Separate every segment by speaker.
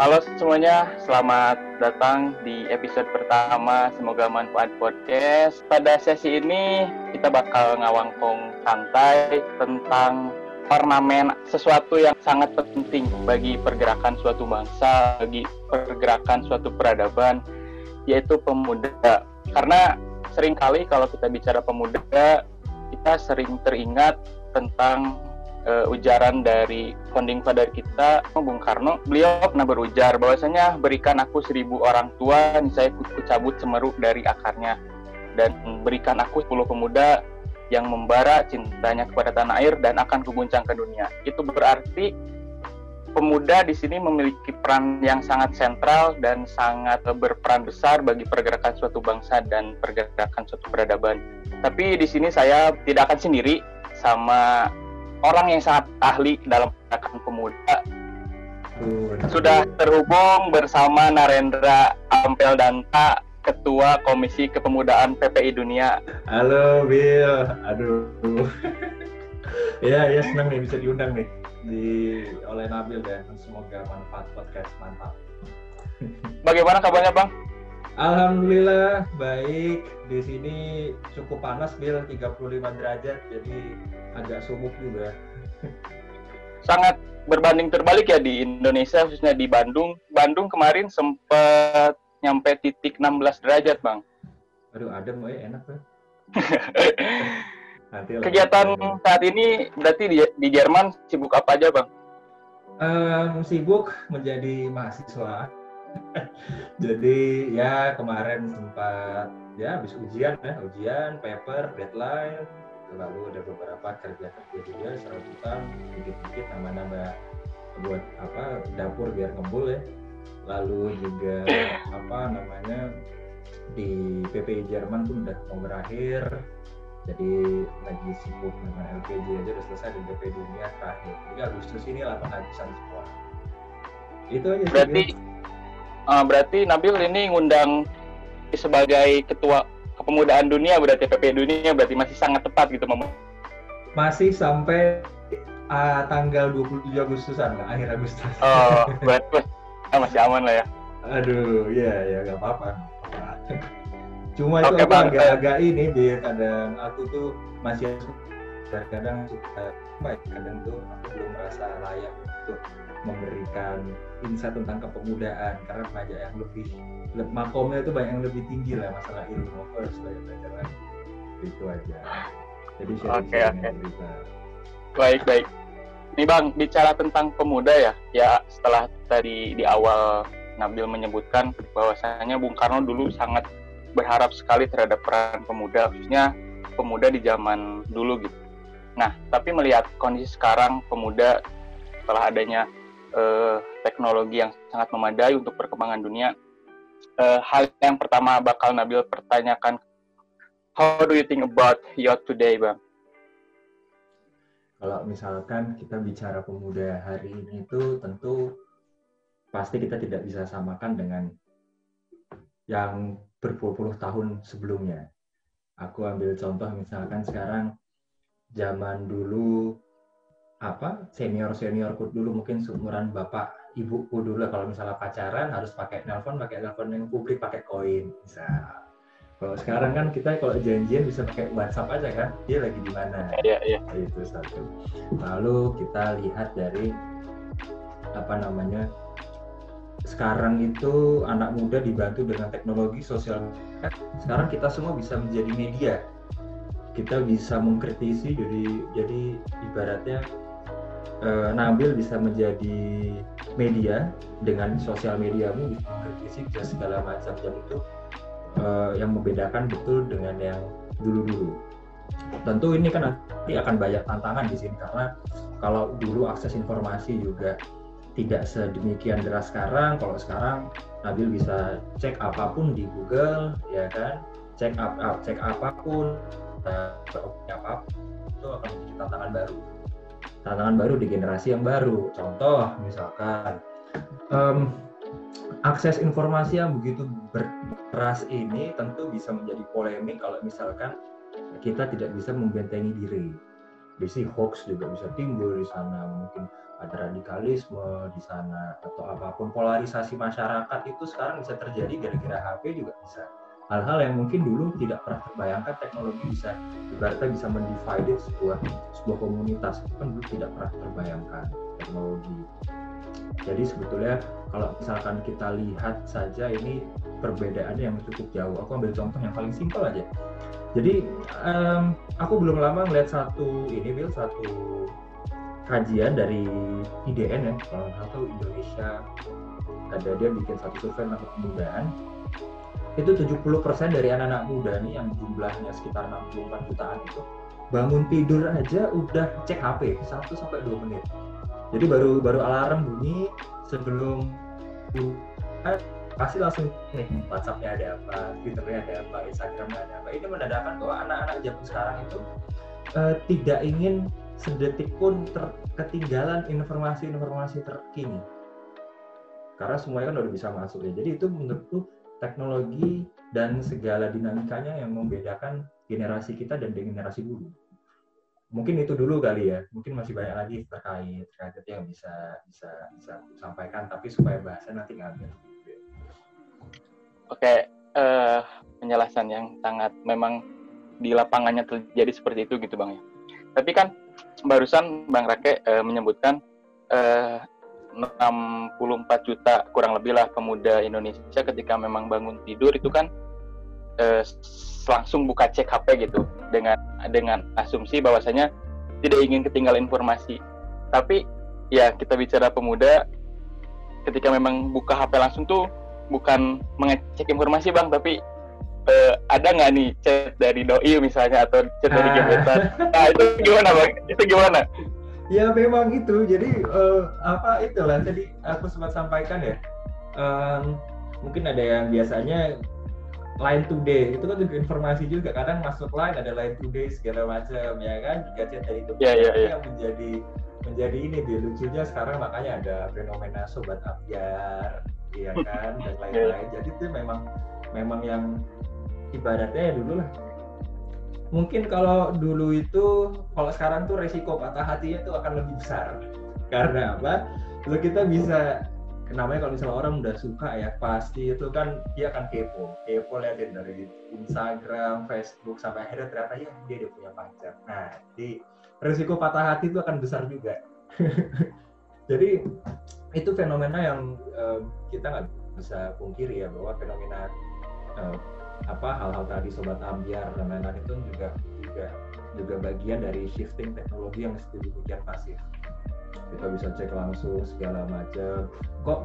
Speaker 1: Halo semuanya, selamat datang di episode pertama Semoga Manfaat Podcast. Pada sesi ini kita bakal ngawangkong santai tentang ornamen sesuatu yang sangat penting bagi pergerakan suatu bangsa, bagi pergerakan suatu peradaban, yaitu pemuda. Karena sering kali kalau kita bicara pemuda, kita sering teringat tentang uh, ujaran dari founding father kita Bung Karno. Beliau pernah berujar bahwasanya berikan aku seribu orang tua saya ku cabut semeru dari akarnya. Dan berikan aku sepuluh pemuda yang membara cintanya kepada tanah air dan akan kuguncang ke dunia. Itu berarti pemuda di sini memiliki peran yang sangat sentral dan sangat berperan besar bagi pergerakan suatu bangsa dan pergerakan suatu peradaban. Tapi di sini saya tidak akan sendiri sama orang yang sangat ahli dalam gerakan pemuda. Sudah terhubung bersama Narendra Ampel Danta, Ketua Komisi Kepemudaan PPI Dunia.
Speaker 2: Halo Bill, aduh. ya, ya senang nih bisa diundang nih di oleh Nabil dan semoga manfaat podcast mantap.
Speaker 1: Bagaimana kabarnya Bang?
Speaker 2: Alhamdulillah baik. Di sini cukup panas Bil 35 derajat jadi agak sumuk juga.
Speaker 1: Sangat berbanding terbalik ya di Indonesia khususnya di Bandung. Bandung kemarin sempat nyampe titik 16 derajat, Bang.
Speaker 2: Aduh, adem ya enak tuh.
Speaker 1: Kegiatan saat ini berarti di, di Jerman sibuk apa aja, Bang?
Speaker 2: Um, sibuk menjadi mahasiswa Jadi ya kemarin sempat ya habis ujian ya, ujian, paper, deadline, lalu ada beberapa kerja-kerja juga serabutan, dikit-dikit nama-nama buat apa dapur biar ngembul ya. Lalu juga apa namanya di PPI Jerman pun udah mau berakhir, jadi lagi sibuk dengan LPJ aja udah selesai di PPI dunia terakhir. Jadi Agustus ini lah penghabisan semua. Itu aja
Speaker 1: sih. Berarti uh, berarti Nabil ini ngundang sebagai ketua kepemudaan dunia berarti PP dunia berarti masih sangat tepat gitu Mama.
Speaker 2: Masih sampai uh, tanggal 27 Agustusan lah, akhir Agustus.
Speaker 1: Oh, berarti masih aman lah ya.
Speaker 2: Aduh, ya ya nggak apa-apa. Cuma okay, itu agak-agak ini biar kadang aku tuh masih kadang suka apa ya, kadang tuh aku belum merasa layak untuk memberikan insight tentang kepemudaan karena banyak yang lebih makomnya itu banyak yang lebih tinggi lah masalah ilmu. Aku harus belajar belajar lagi. Itu aja. Jadi
Speaker 1: oke okay, okay. baik baik. Ini bang bicara tentang pemuda ya. Ya setelah tadi di awal Nabil menyebutkan bahwasanya Bung Karno dulu sangat berharap sekali terhadap peran pemuda khususnya pemuda di zaman dulu gitu. Nah tapi melihat kondisi sekarang pemuda setelah adanya uh, teknologi yang sangat memadai untuk perkembangan dunia. Uh, hal yang pertama bakal Nabil pertanyakan, how do you think about youth today, Bang?
Speaker 2: Kalau misalkan kita bicara pemuda hari ini itu tentu pasti kita tidak bisa samakan dengan yang berpuluh-puluh tahun sebelumnya. Aku ambil contoh misalkan sekarang zaman dulu apa senior seniorku dulu mungkin seumuran bapak ibuku dulu. Kalau misalnya pacaran harus pakai nelpon pakai nelpon yang publik pakai koin bisa. Kalau sekarang kan kita kalau janjian bisa pakai WhatsApp aja kan? Dia lagi di mana?
Speaker 1: Iya iya.
Speaker 2: Itu satu. Lalu kita lihat dari apa namanya sekarang itu anak muda dibantu dengan teknologi sosial. Sekarang kita semua bisa menjadi media. Kita bisa mengkritisi jadi jadi ibaratnya uh, Nabil bisa menjadi media dengan sosial mediamu bisa mengkritisi segala macam dan itu uh, yang membedakan betul dengan yang dulu-dulu. Tentu ini kan nanti akan banyak tantangan di sini karena kalau dulu akses informasi juga tidak sedemikian deras sekarang. Kalau sekarang Nabil bisa cek apa pun di Google, ya kan? Cek up, up cek apa pun, uh, apa pun itu akan menjadi tantangan baru tantangan baru di generasi yang baru. Contoh misalkan um, akses informasi yang begitu beras ini tentu bisa menjadi polemik kalau misalkan kita tidak bisa membentengi diri. Bisi hoax juga bisa timbul di sana, mungkin ada radikalisme di sana atau apa pun polarisasi masyarakat itu sekarang bisa terjadi gara-gara HP juga bisa hal-hal yang mungkin dulu tidak pernah terbayangkan teknologi bisa ibaratnya bisa mendivide sebuah sebuah komunitas itu kan dulu tidak pernah terbayangkan teknologi. Jadi sebetulnya kalau misalkan kita lihat saja ini perbedaannya yang cukup jauh. Aku ambil contoh yang paling simpel aja. Jadi um, aku belum lama melihat satu ini Bill satu kajian dari IDN ya kalau Indonesia. Ada dia bikin satu survei tentang kepemudaan itu 70% dari anak-anak muda nih yang jumlahnya sekitar 64 jutaan itu bangun tidur aja udah cek HP 1 sampai 2 menit. Jadi baru baru alarm bunyi sebelum pasti langsung nih WhatsAppnya ada apa, Twitternya ada apa, Instagramnya ada apa. Ini menandakan bahwa anak-anak zaman sekarang itu uh, tidak ingin sedetik pun ter ketinggalan informasi-informasi terkini. Karena semuanya kan udah bisa masuk ya. Jadi itu menurutku teknologi dan segala dinamikanya yang membedakan generasi kita dan generasi dulu. Mungkin itu dulu kali ya. Mungkin masih banyak lagi terkait terkait yang bisa bisa bisa sampaikan tapi supaya bahasa nanti ngambil
Speaker 1: Oke, uh, penjelasan yang sangat memang di lapangannya terjadi seperti itu gitu bang ya. Tapi kan barusan bang Rake uh, menyebutkan uh, 64 juta kurang lebih lah pemuda Indonesia ketika memang bangun tidur itu kan uh, langsung buka cek HP gitu dengan dengan asumsi bahwasanya tidak ingin ketinggalan informasi. Tapi ya kita bicara pemuda ketika memang buka HP langsung tuh bukan mengecek informasi bang tapi uh, ada nggak nih chat dari doi misalnya atau chat dari ah. gebetan nah itu gimana bang itu gimana
Speaker 2: ya memang itu. Jadi uh, apa itulah tadi aku sempat sampaikan ya. Um, mungkin ada yang biasanya line today itu kan juga informasi juga. Kadang masuk line ada line today segala macam ya kan? Chat dari itu yeah, yeah, yeah. yang menjadi menjadi ini di lucunya sekarang makanya ada fenomena sobat apiar iya kan? Dan lain-lain. Jadi itu memang memang yang ibaratnya ya dulu lah mungkin kalau dulu itu kalau sekarang tuh resiko patah hatinya tuh akan lebih besar. Karena apa? Lo kita bisa namanya kalau misalnya orang udah suka ya pasti itu kan dia akan kepo. Kepo liatin dari Instagram Facebook sampai akhirnya ternyata ya dia dia punya pacar. Nah di resiko patah hati itu akan besar juga. Jadi itu fenomena yang uh, kita nggak bisa pungkiri ya bahwa fenomena uh, apa hal-hal tadi sobat ambiar dan lain-lain itu juga juga juga bagian dari shifting teknologi yang sedemikian pasif kita bisa cek langsung segala macam kok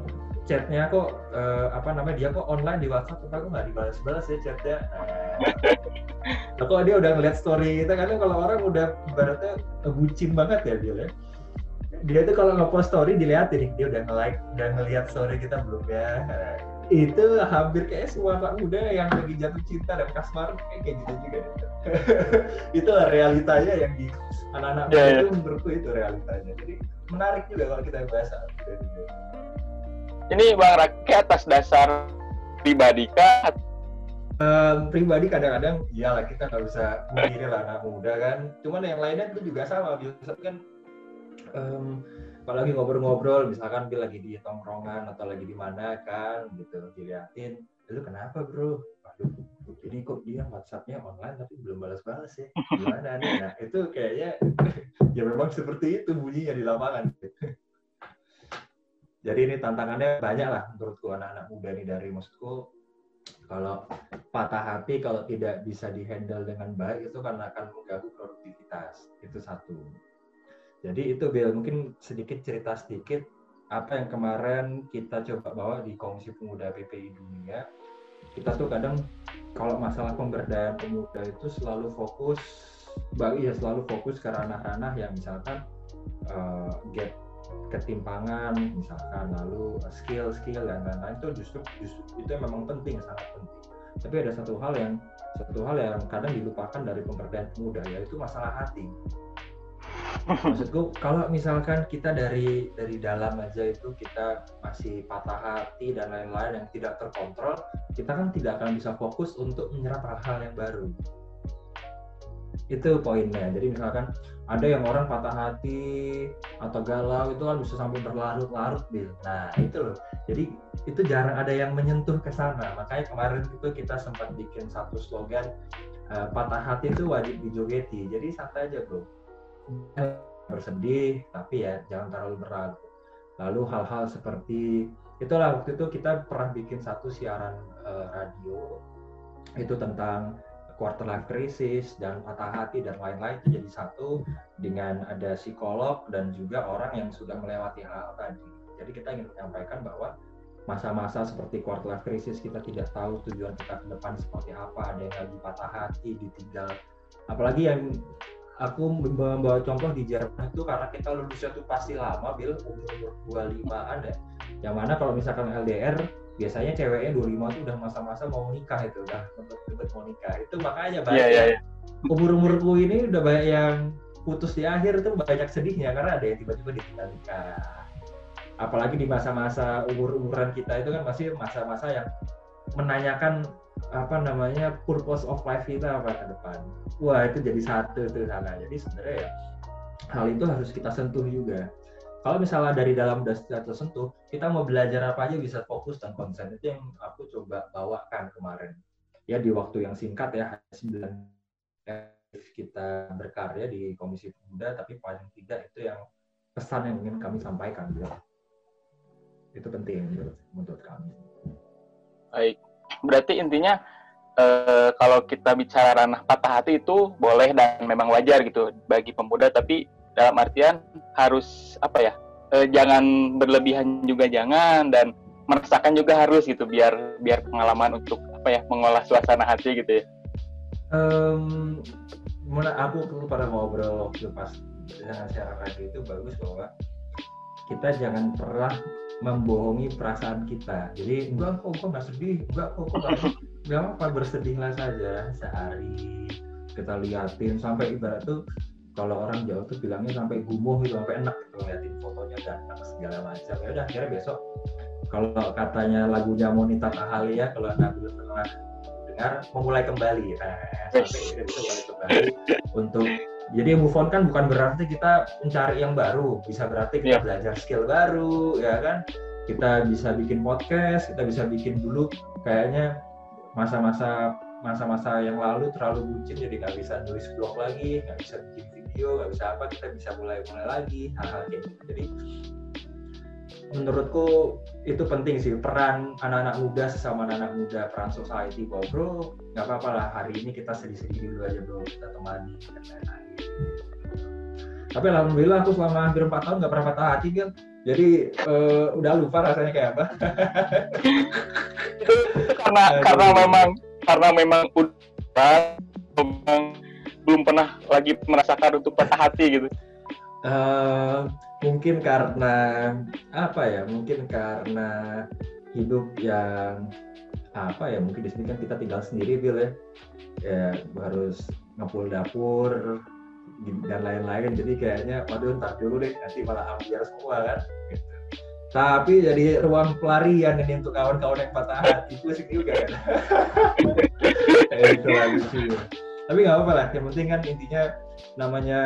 Speaker 2: chatnya kok uh, apa namanya dia kok online di WhatsApp? Tapi kok nggak dibalas-balas ya chatnya. Nah, kok dia udah ngeliat story kita kan kalau orang udah ibaratnya bucin banget ya dia ya dia tuh kalau ngepost story dilihatin nih dia udah nge-like udah ngeliat story kita belum ya. Itu hampir kayak semua anak muda yang lagi jatuh cinta dan kasmar kayak gitu juga. Itu realitanya yang di anak-anak yeah, muda yeah. itu menurutku itu realitanya. Jadi menarik juga kalau kita bahas
Speaker 1: ini bang Raki atas dasar pribadi kah?
Speaker 2: Um, pribadi kadang-kadang iyalah kita nggak bisa memilih lah anak muda kan. Cuman yang lainnya itu juga sama biasa kan um, kalau lagi ngobrol-ngobrol misalkan dia lagi di tongkrongan atau lagi di mana kan gitu. Diliatin lu kenapa bro? Waduh, ini kok dia WhatsAppnya online tapi belum balas-balas ya? Gimana nih? Nah itu kayaknya ya memang seperti itu bunyinya di lapangan. Jadi ini tantangannya banyak lah menurutku anak-anak muda ini dari maksudku kalau patah hati kalau tidak bisa dihandle dengan baik itu kan akan mengganggu produktivitas. Itu satu jadi itu Bill, mungkin sedikit cerita sedikit apa yang kemarin kita coba bawa di Komisi Pemuda PPI Dunia. Kita tuh kadang kalau masalah pemberdayaan pemuda itu selalu fokus, bagi ya selalu fokus ke ranah-ranah yang misalkan uh, gap ketimpangan misalkan lalu skill-skill dan lain-lain itu justru justru itu memang penting sangat penting tapi ada satu hal yang satu hal yang kadang dilupakan dari pemberdayaan pemuda yaitu masalah hati maksudku kalau misalkan kita dari dari dalam aja itu kita masih patah hati dan lain-lain yang tidak terkontrol kita kan tidak akan bisa fokus untuk menyerap hal-hal yang baru. Itu poinnya. Jadi misalkan ada yang orang patah hati atau galau itu kan bisa sampai berlarut-larut bil. Nah itu loh. Jadi itu jarang ada yang menyentuh ke sana. Makanya kemarin itu kita sempat bikin satu slogan uh, patah hati itu wajib dijogeti jadi santai aja bro bersedih tapi ya jangan terlalu berat lalu hal-hal seperti itulah waktu itu kita pernah bikin satu siaran uh, radio itu tentang quarter life crisis dan patah hati dan lain-lain itu jadi satu dengan ada psikolog dan juga orang yang sudah melewati hal, -hal tadi. Jadi kita ingin menyampaikan bahwa masa-masa seperti quarter life crisis kita tidak tahu tujuan kita ke depan seperti apa, ada yang lagi patah hati, ditinggal. Apalagi yang aku membawa contoh di Jerman itu karena kita lulusnya tuh pasti lama, Bil, umur 25-an ya. Yang mana kalau misalkan LDR biasanya ceweknya 25 tuh udah masa-masa mau nikah itu udah ngebet mau nikah itu makanya banyak yeah, yeah, yeah. umur umurku ini udah banyak yang putus di akhir tuh banyak sedihnya karena ada yang tiba-tiba ditinggal nikah apalagi di masa-masa umur umuran kita itu kan masih masa-masa yang menanyakan apa namanya purpose of life kita apa ke depan wah itu jadi satu tuh sana jadi sebenarnya ya hal itu harus kita sentuh juga kalau misalnya dari dalam udah tersentuh, kita mau belajar apa aja bisa fokus dan konsen. Itu yang aku coba bawakan kemarin. Ya di waktu yang singkat ya, 9 kita berkarya di Komisi Pemuda, tapi paling tidak itu yang pesan yang ingin kami sampaikan. Ya. Itu penting gitu, menurut kami.
Speaker 1: Baik, berarti intinya eh, kalau kita bicara ranah patah hati itu boleh dan memang wajar gitu bagi pemuda, tapi dalam artian harus apa ya eh, jangan berlebihan juga jangan dan merasakan juga harus gitu biar biar pengalaman untuk apa ya mengolah suasana hati gitu ya.
Speaker 2: Um, aku tuh pada ngobrol waktu pas dengan siaran radio itu bagus bahwa kita jangan pernah membohongi perasaan kita. Jadi enggak kok kok nggak sedih, enggak kok kok nggak apa bersedihlah saja sehari. Kita liatin sampai ibarat tuh kalau orang Jawa tuh bilangnya sampai gumuh gitu sampai enak gitu ngeliatin fotonya ganteng segala macam. Ya udah akhirnya besok kalau katanya lagunya Monita Ahalia kalau anda belum pernah dengar memulai kembali. Nah, sampai kita bisa mulai kembali. Untuk jadi move on kan bukan berarti kita mencari yang baru. Bisa berarti kita yeah. belajar skill baru ya kan? Kita bisa bikin podcast kita bisa bikin dulu. Kayaknya masa-masa masa-masa yang lalu terlalu bucin jadi nggak bisa nulis blog lagi nggak bisa bikin video nggak bisa apa kita bisa mulai mulai lagi hal-hal kayak gitu. Jadi menurutku itu penting sih peran anak-anak muda sesama anak-anak muda peran society bahwa bro nggak apa-apa lah hari ini kita sedih-sedih dulu aja bro kita temani dan lain-lain tapi alhamdulillah aku selama hampir empat tahun nggak pernah patah hati kan jadi uh, udah lupa rasanya kayak apa
Speaker 1: karena karena memang karena memang udah memang belum pernah lagi merasakan untuk patah hati gitu?
Speaker 2: Uh, mungkin karena apa ya? Mungkin karena hidup yang apa ya? Mungkin di sini kan kita tinggal sendiri, Bill ya. Ya harus ngepul dapur dan lain-lain. Jadi kayaknya, waduh ntar dulu deh, nanti malah ambiar semua kan. Gitu tapi jadi ruang pelarian ini untuk kawan-kawan yang patah hati pusing juga kan itu lagi sih tapi nggak apa-apa lah yang penting kan intinya namanya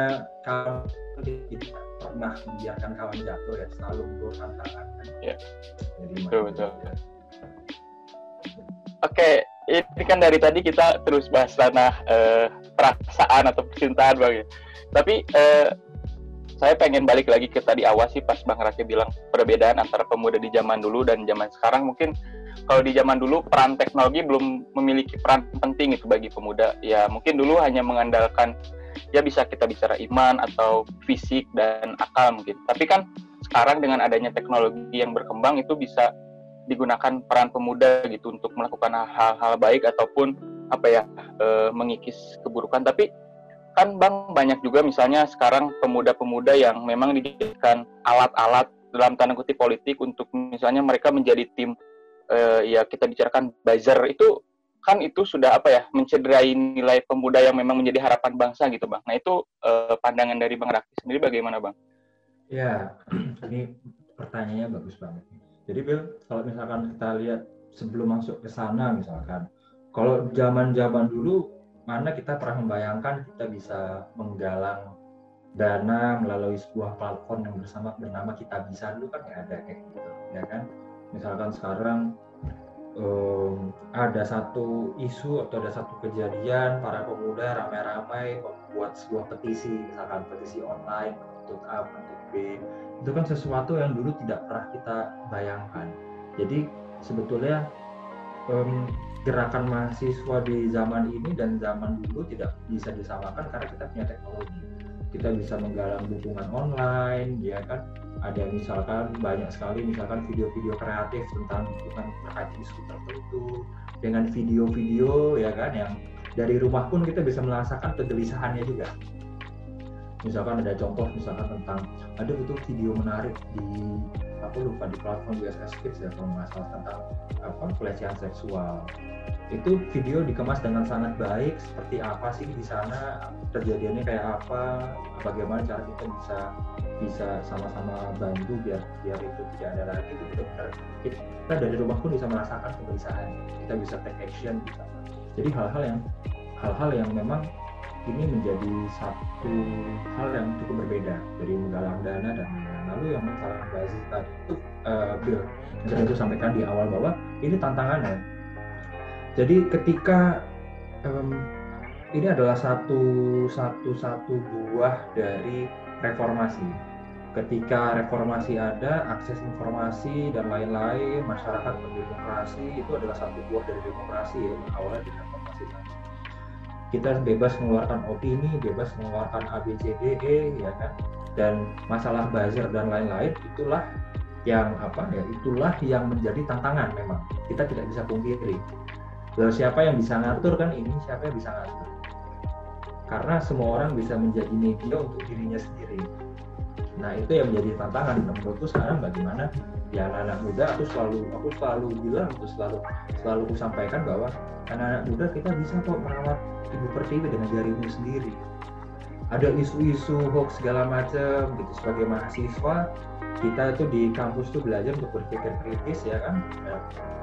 Speaker 2: kawan kita pernah membiarkan kawan jatuh ya selalu untuk tantangan kan
Speaker 1: ya. jadi betul betul ya. Oke ini kan dari tadi kita terus bahas tanah eh, perasaan atau percintaan bang ya. tapi eh, saya pengen balik lagi ke tadi awal sih pas Bang Rake bilang perbedaan antara pemuda di zaman dulu dan zaman sekarang. Mungkin kalau di zaman dulu peran teknologi belum memiliki peran penting itu bagi pemuda. Ya mungkin dulu hanya mengandalkan ya bisa kita bicara iman atau fisik dan akal mungkin. Tapi kan sekarang dengan adanya teknologi yang berkembang itu bisa digunakan peran pemuda gitu untuk melakukan hal-hal baik ataupun apa ya e, mengikis keburukan tapi kan bang banyak juga misalnya sekarang pemuda-pemuda yang memang dijadikan alat-alat dalam tanda kutip politik untuk misalnya mereka menjadi tim uh, ya kita bicarakan buzzer itu kan itu sudah apa ya mencederai nilai pemuda yang memang menjadi harapan bangsa gitu bang. Nah itu uh, pandangan dari bang Raki sendiri bagaimana bang?
Speaker 2: Ya ini pertanyaannya bagus banget. Jadi Bill kalau misalkan kita lihat sebelum masuk ke sana misalkan kalau zaman-zaman dulu mana kita pernah membayangkan kita bisa menggalang dana melalui sebuah platform yang bersama bernama kita bisa? Dulu kan nggak ada kayak gitu ya kan? Misalkan sekarang um, ada satu isu atau ada satu kejadian para pemuda ramai-ramai membuat sebuah petisi misalkan petisi online untuk A untuk B itu kan sesuatu yang dulu tidak pernah kita bayangkan. Jadi sebetulnya um, gerakan mahasiswa di zaman ini dan zaman dulu tidak bisa disamakan karena kita punya teknologi. Kita bisa menggalang dukungan online ya kan? Ada misalkan banyak sekali misalkan video-video kreatif tentang dukungan terkait isu tertentu dengan video-video ya kan? Yang dari rumah pun kita bisa merasakan kegelisahannya juga misalkan ada contoh misalkan tentang ada itu video menarik di aku lupa di platform USS Kids ya kalau nggak tentang apa pelecehan seksual. Itu video dikemas dengan sangat baik seperti apa sih di sana terjadiannya kayak apa bagaimana cara kita bisa bisa sama-sama bantu biar biar itu tidak ada lagi itu benar-benar kita dari rumah pun bisa merasakan kegelisahan kita bisa take action bisa jadi hal-hal yang hal-hal yang memang ini menjadi satu hal yang cukup berbeda dari menggalang dana dan lalu yang masalah basis tadi itu uh, Bill yang itu sampaikan di awal bahwa ini tantangannya. Jadi ketika um, ini adalah satu satu satu buah dari reformasi. Ketika reformasi ada akses informasi dan lain-lain masyarakat berdemokrasi itu adalah satu buah dari demokrasi ya awalnya kita bebas mengeluarkan opini, bebas mengeluarkan ABCDE, ya kan, dan masalah buzzer dan lain-lain itulah yang apa ya itulah yang menjadi tantangan memang. Kita tidak bisa pungkiri. Lalu siapa yang bisa ngatur kan? Ini siapa yang bisa ngatur? Karena semua orang bisa menjadi media untuk dirinya sendiri. Nah itu yang menjadi tantangan. Menurutku sekarang bagaimana ya anak-anak muda aku selalu aku selalu bilang aku selalu selalu aku sampaikan bahwa anak-anak muda kita bisa kok merawat ibu pertiwi dengan jarimu sendiri. Ada isu-isu hoax segala macam gitu. Sebagai mahasiswa kita itu di kampus tuh belajar untuk berpikir kritis ya kan? Ya,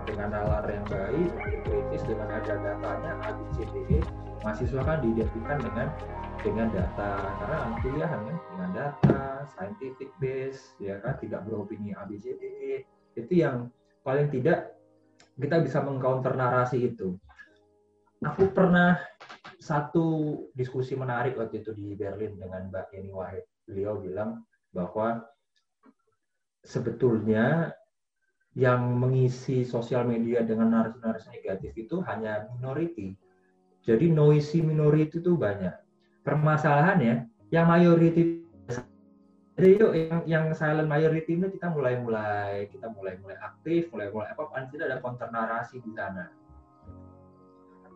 Speaker 2: dengan nalar yang baik berpikir kritis dengan ada datanya ABCDE mahasiswa kan diidentikan dengan dengan data karena anak kuliah kan dengan data scientific base ya kan tidak beropini ABCDE itu yang paling tidak kita bisa mengcounter narasi itu aku pernah satu diskusi menarik waktu itu di Berlin dengan Mbak Yeni Wahid. Beliau bilang bahwa sebetulnya yang mengisi sosial media dengan narasi-narasi negatif itu hanya minority. Jadi noisy minority itu banyak. Permasalahannya yang majority jadi yuk yang yang silent majority ini kita mulai mulai kita mulai mulai aktif mulai mulai apa tidak ada counter narasi di sana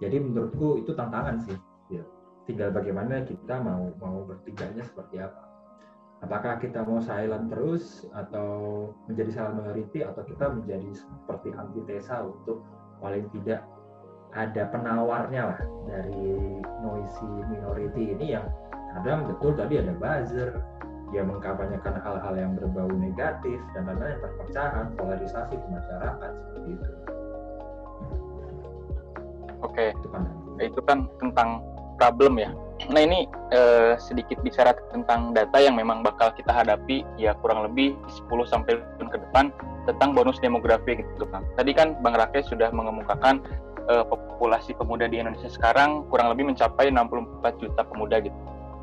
Speaker 2: jadi menurutku itu tantangan sih ya. tinggal bagaimana kita mau mau bertiganya seperti apa apakah kita mau silent terus atau menjadi silent minority atau kita menjadi seperti antitesa untuk paling tidak ada penawarnya lah dari noisy minority ini yang kadang betul tadi ada buzzer dia mengkampanyekan hal-hal yang berbau negatif dan lain-lain perpecahan polarisasi di masyarakat seperti itu.
Speaker 1: Oke, okay. itu kan tentang problem ya. Nah ini eh, sedikit bicara tentang data yang memang bakal kita hadapi ya kurang lebih 10 sampai tahun ke depan tentang bonus demografi gitu kan. Tadi kan Bang Rakesh sudah mengemukakan eh, populasi pemuda di Indonesia sekarang kurang lebih mencapai 64 juta pemuda gitu.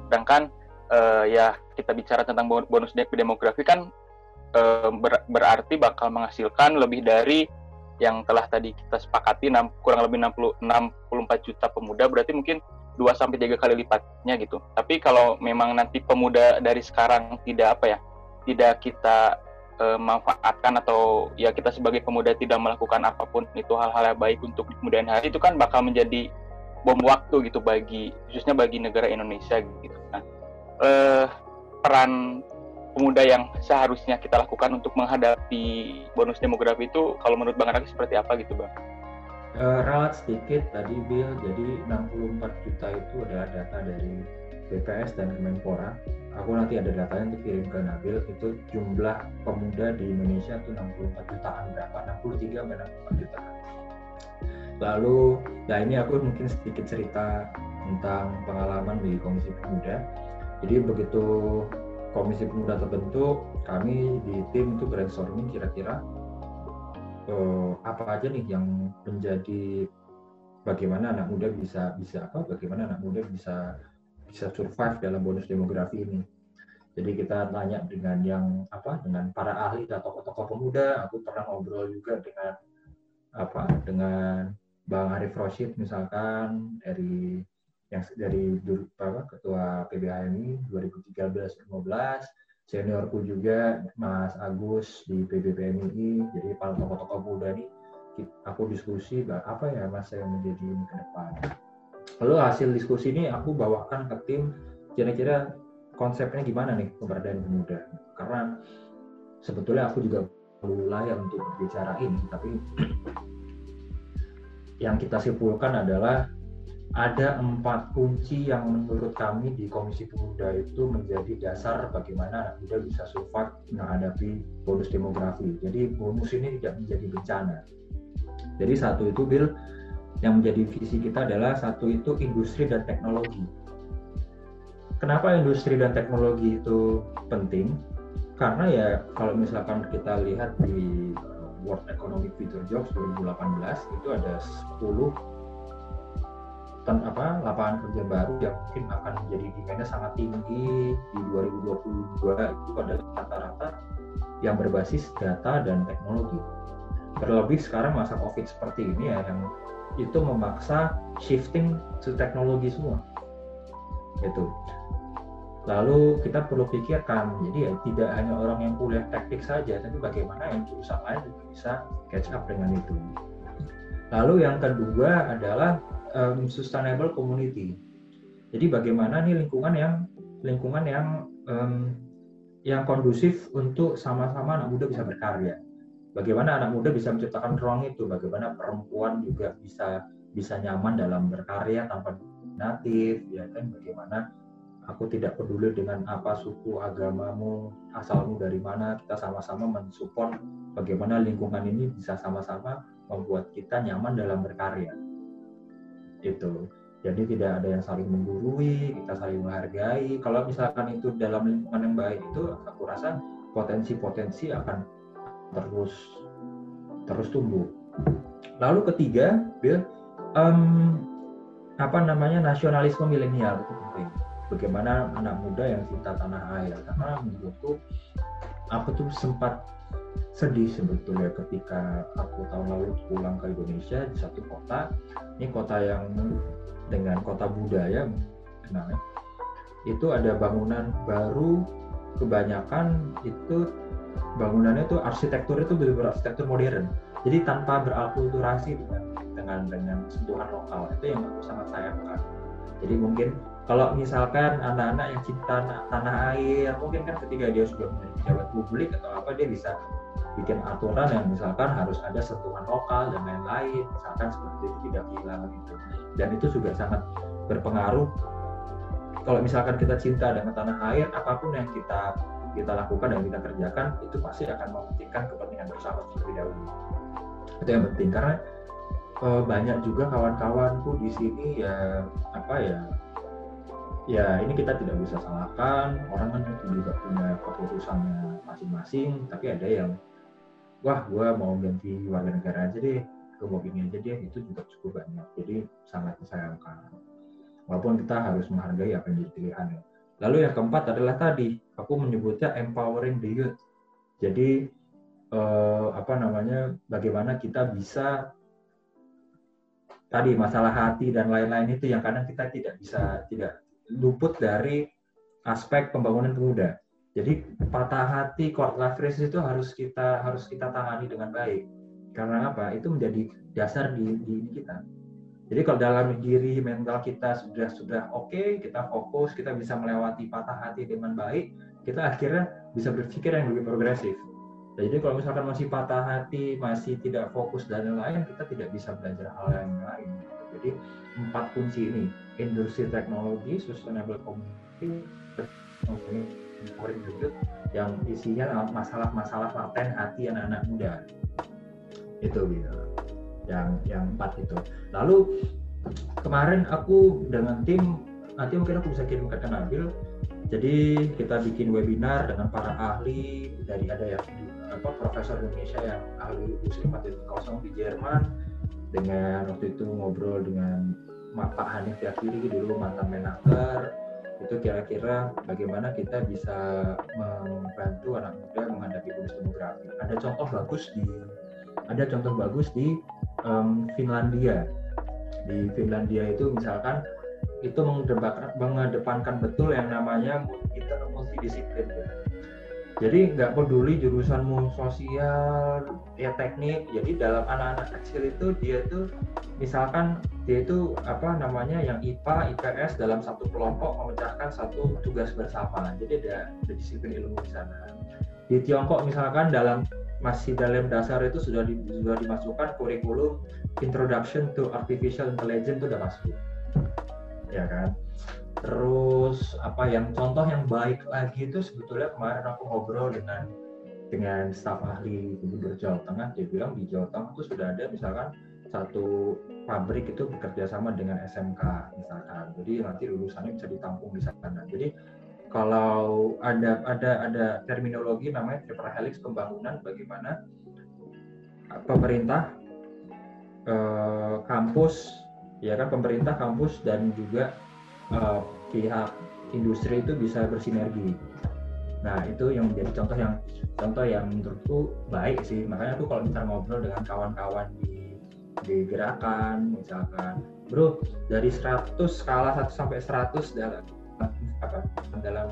Speaker 1: Sedangkan eh, ya kita bicara tentang bonus demografi kan eh, ber, berarti bakal menghasilkan lebih dari yang telah tadi kita sepakati 6, kurang lebih 60 64 juta pemuda berarti mungkin 2 sampai 3 kali lipatnya gitu. Tapi kalau memang nanti pemuda dari sekarang tidak apa ya, tidak kita e, manfaatkan atau ya kita sebagai pemuda tidak melakukan apa pun itu hal-hal yang baik untuk kemudian hari itu kan bakal menjadi bom waktu gitu bagi khususnya bagi negara Indonesia gitu. Nah, e, peran pemuda yang seharusnya kita lakukan untuk menghadapi bonus demografi itu kalau menurut Bang Raki seperti apa gitu Bang?
Speaker 2: Uh, ralat sedikit tadi Bill, jadi 64 juta itu adalah data dari BPS dan Kemenpora. Aku nanti ada datanya untuk kirim ke Nabil, itu jumlah pemuda di Indonesia itu 64 jutaan berapa? 63 sampai 64 jutaan. Lalu, nah ini aku mungkin sedikit cerita tentang pengalaman di Komisi Pemuda. Jadi begitu Komisi Pemuda terbentuk, kami di tim itu brainstorming kira-kira uh, apa aja nih yang menjadi bagaimana anak muda bisa bisa apa bagaimana anak muda bisa bisa survive dalam bonus demografi ini. Jadi kita tanya dengan yang apa dengan para ahli dan tokoh-tokoh pemuda. Aku pernah ngobrol juga dengan apa dengan Bang Arif Roshid misalkan dari yang dari apa, ketua PBHMI 2013-15 seniorku juga Mas Agus di PBPMI jadi para tokoh-tokoh muda ini aku diskusi apa ya mas yang menjadi ini ke depan lalu hasil diskusi ini aku bawakan ke tim kira-kira konsepnya gimana nih pemberdayaan pemuda karena sebetulnya aku juga perlu layak untuk bicara ini tapi yang kita simpulkan adalah ada empat kunci yang menurut kami di Komisi Pemuda itu menjadi dasar bagaimana anak muda bisa survive menghadapi bonus demografi. Jadi bonus ini tidak menjadi bencana. Jadi satu itu Bill yang menjadi visi kita adalah satu itu industri dan teknologi. Kenapa industri dan teknologi itu penting? Karena ya kalau misalkan kita lihat di World Economic Future Jobs 2018 itu ada 10 ten, apa lapangan kerja baru yang mungkin akan menjadi demandnya sangat tinggi di 2022 itu adalah rata-rata yang berbasis data dan teknologi. Terlebih sekarang masa COVID seperti ini ya yang itu memaksa shifting to teknologi semua. Itu. Lalu kita perlu pikirkan, jadi ya tidak hanya orang yang kuliah teknik saja, tapi bagaimana yang jurusan lain juga bisa catch up dengan itu. Lalu yang kedua adalah um, sustainable community. Jadi bagaimana nih lingkungan yang lingkungan yang um, yang kondusif untuk sama-sama anak muda bisa berkarya. Bagaimana anak muda bisa menciptakan ruang itu, bagaimana perempuan juga bisa bisa nyaman dalam berkarya tanpa natif, ya kan? Bagaimana aku tidak peduli dengan apa suku agamamu asalmu dari mana kita sama-sama mensupport bagaimana lingkungan ini bisa sama-sama membuat kita nyaman dalam berkarya. Itu jadi tidak ada yang saling menggurui kita saling menghargai. Kalau misalkan itu dalam lingkungan yang baik itu aku rasa potensi-potensi akan terus terus tumbuh. Lalu ketiga Bill um, apa namanya nasionalisme milenial itu penting. Bagaimana anak muda yang cinta tanah air. Karena menurutku aku tuh sempat sedih sebetulnya ketika aku tahun lalu pulang ke Indonesia di satu kota. Ini kota yang dengan kota budaya kenalnya itu ada bangunan baru kebanyakan itu bangunannya itu arsitektur itu benar-benar arsitektur modern. Jadi tanpa berakulturasi dengan dengan dengan sentuhan lokal. Itu yang aku sangat sayangkan. Jadi mungkin kalau misalkan anak-anak yang cinta tanah air mungkin kan ketika dia sudah menjadi pejabat publik atau apa dia bisa bikin aturan yang misalkan harus ada sentuhan lokal dan lain-lain. Misalkan seperti itu tidak hilang gitu. Dan itu juga sangat berpengaruh. Kalau misalkan kita cinta dengan tanah air apa pun yang kita kita lakukan dan kita kerjakan itu pasti akan mementingkan kepentingan bersama terlebih dahulu itu yang penting karena uh, banyak juga kawan-kawanku di sini ya apa ya ya ini kita tidak bisa salahkan. Orang kan juga punya keputusannya masing-masing tapi ada yang wah gue mau ganti warga negara aja deh gue mau aja deh itu juga cukup banyak. Jadi sangat disayangkan. Walaupun kita harus menghargai apa yang jadi pilihan. Lalu yang keempat adalah tadi aku menyebutnya empowering the youth jadi eh, apa namanya bagaimana kita bisa tadi masalah hati dan lain-lain itu yang kadang kita tidak bisa tidak luput dari aspek pembangunan pemuda. Jadi patah hati, court life itu harus kita harus kita tangani dengan baik. Karena apa? Itu menjadi dasar di, di kita. Jadi kalau dalam diri mental kita sudah sudah oke, okay, kita fokus, kita bisa melewati patah hati dengan baik, kita akhirnya bisa berpikir yang lebih progresif. Jadi kalau misalkan masih patah hati, masih tidak fokus dan lain-lain, kita tidak bisa belajar hal yang lain. Jadi empat kunci ini, industri teknologi, sustainable community, yang isinya masalah-masalah laten hati anak-anak muda. Itu gitu. Yang yang empat itu. Lalu kemarin aku dengan tim nanti mungkin aku bisa kirim ke Nabil jadi kita bikin webinar dengan para ahli dari ada yang apa profesor Indonesia yang ahli industri 4.0 di Jerman dengan waktu itu ngobrol dengan Pak Hanif Yakiri dulu mantan Menaker itu kira-kira bagaimana kita bisa membantu anak muda menghadapi bonus demografi. Ada contoh bagus di ada contoh bagus di um, Finlandia. Di Finlandia itu misalkan itu mengedepankan betul yang namanya multidisiplin. Jadi nggak peduli jurusanmu sosial, ya teknik. Jadi dalam anak-anak kecil itu dia tuh misalkan dia itu apa namanya yang IPA, IPS dalam satu kelompok memecahkan satu tugas bersama. Jadi ada, ada disiplin ilmu di sana. Di Tiongkok misalkan dalam masih dalam dasar itu sudah di, sudah dimasukkan kurikulum Introduction to Artificial Intelligence itu sudah masuk ya kan? Terus apa yang contoh yang baik lagi itu sebetulnya kemarin aku ngobrol dengan dengan staf ahli gubernur Jawa Tengah. Dia bilang di Jawa Tengah itu sudah ada misalkan satu pabrik itu bekerja sama dengan SMK misalkan. Jadi nanti lulusannya bisa ditampung di sana. Jadi kalau ada ada ada terminologi namanya triple helix pembangunan bagaimana pemerintah eh, kampus ya kan pemerintah kampus dan juga uh, pihak industri itu bisa bersinergi. Nah itu yang menjadi contoh yang contoh yang menurutku baik sih. Makanya aku kalau misalnya ngobrol dengan kawan-kawan di di gerakan misalkan, bro dari 100 skala 1 sampai 100 dalam apa dalam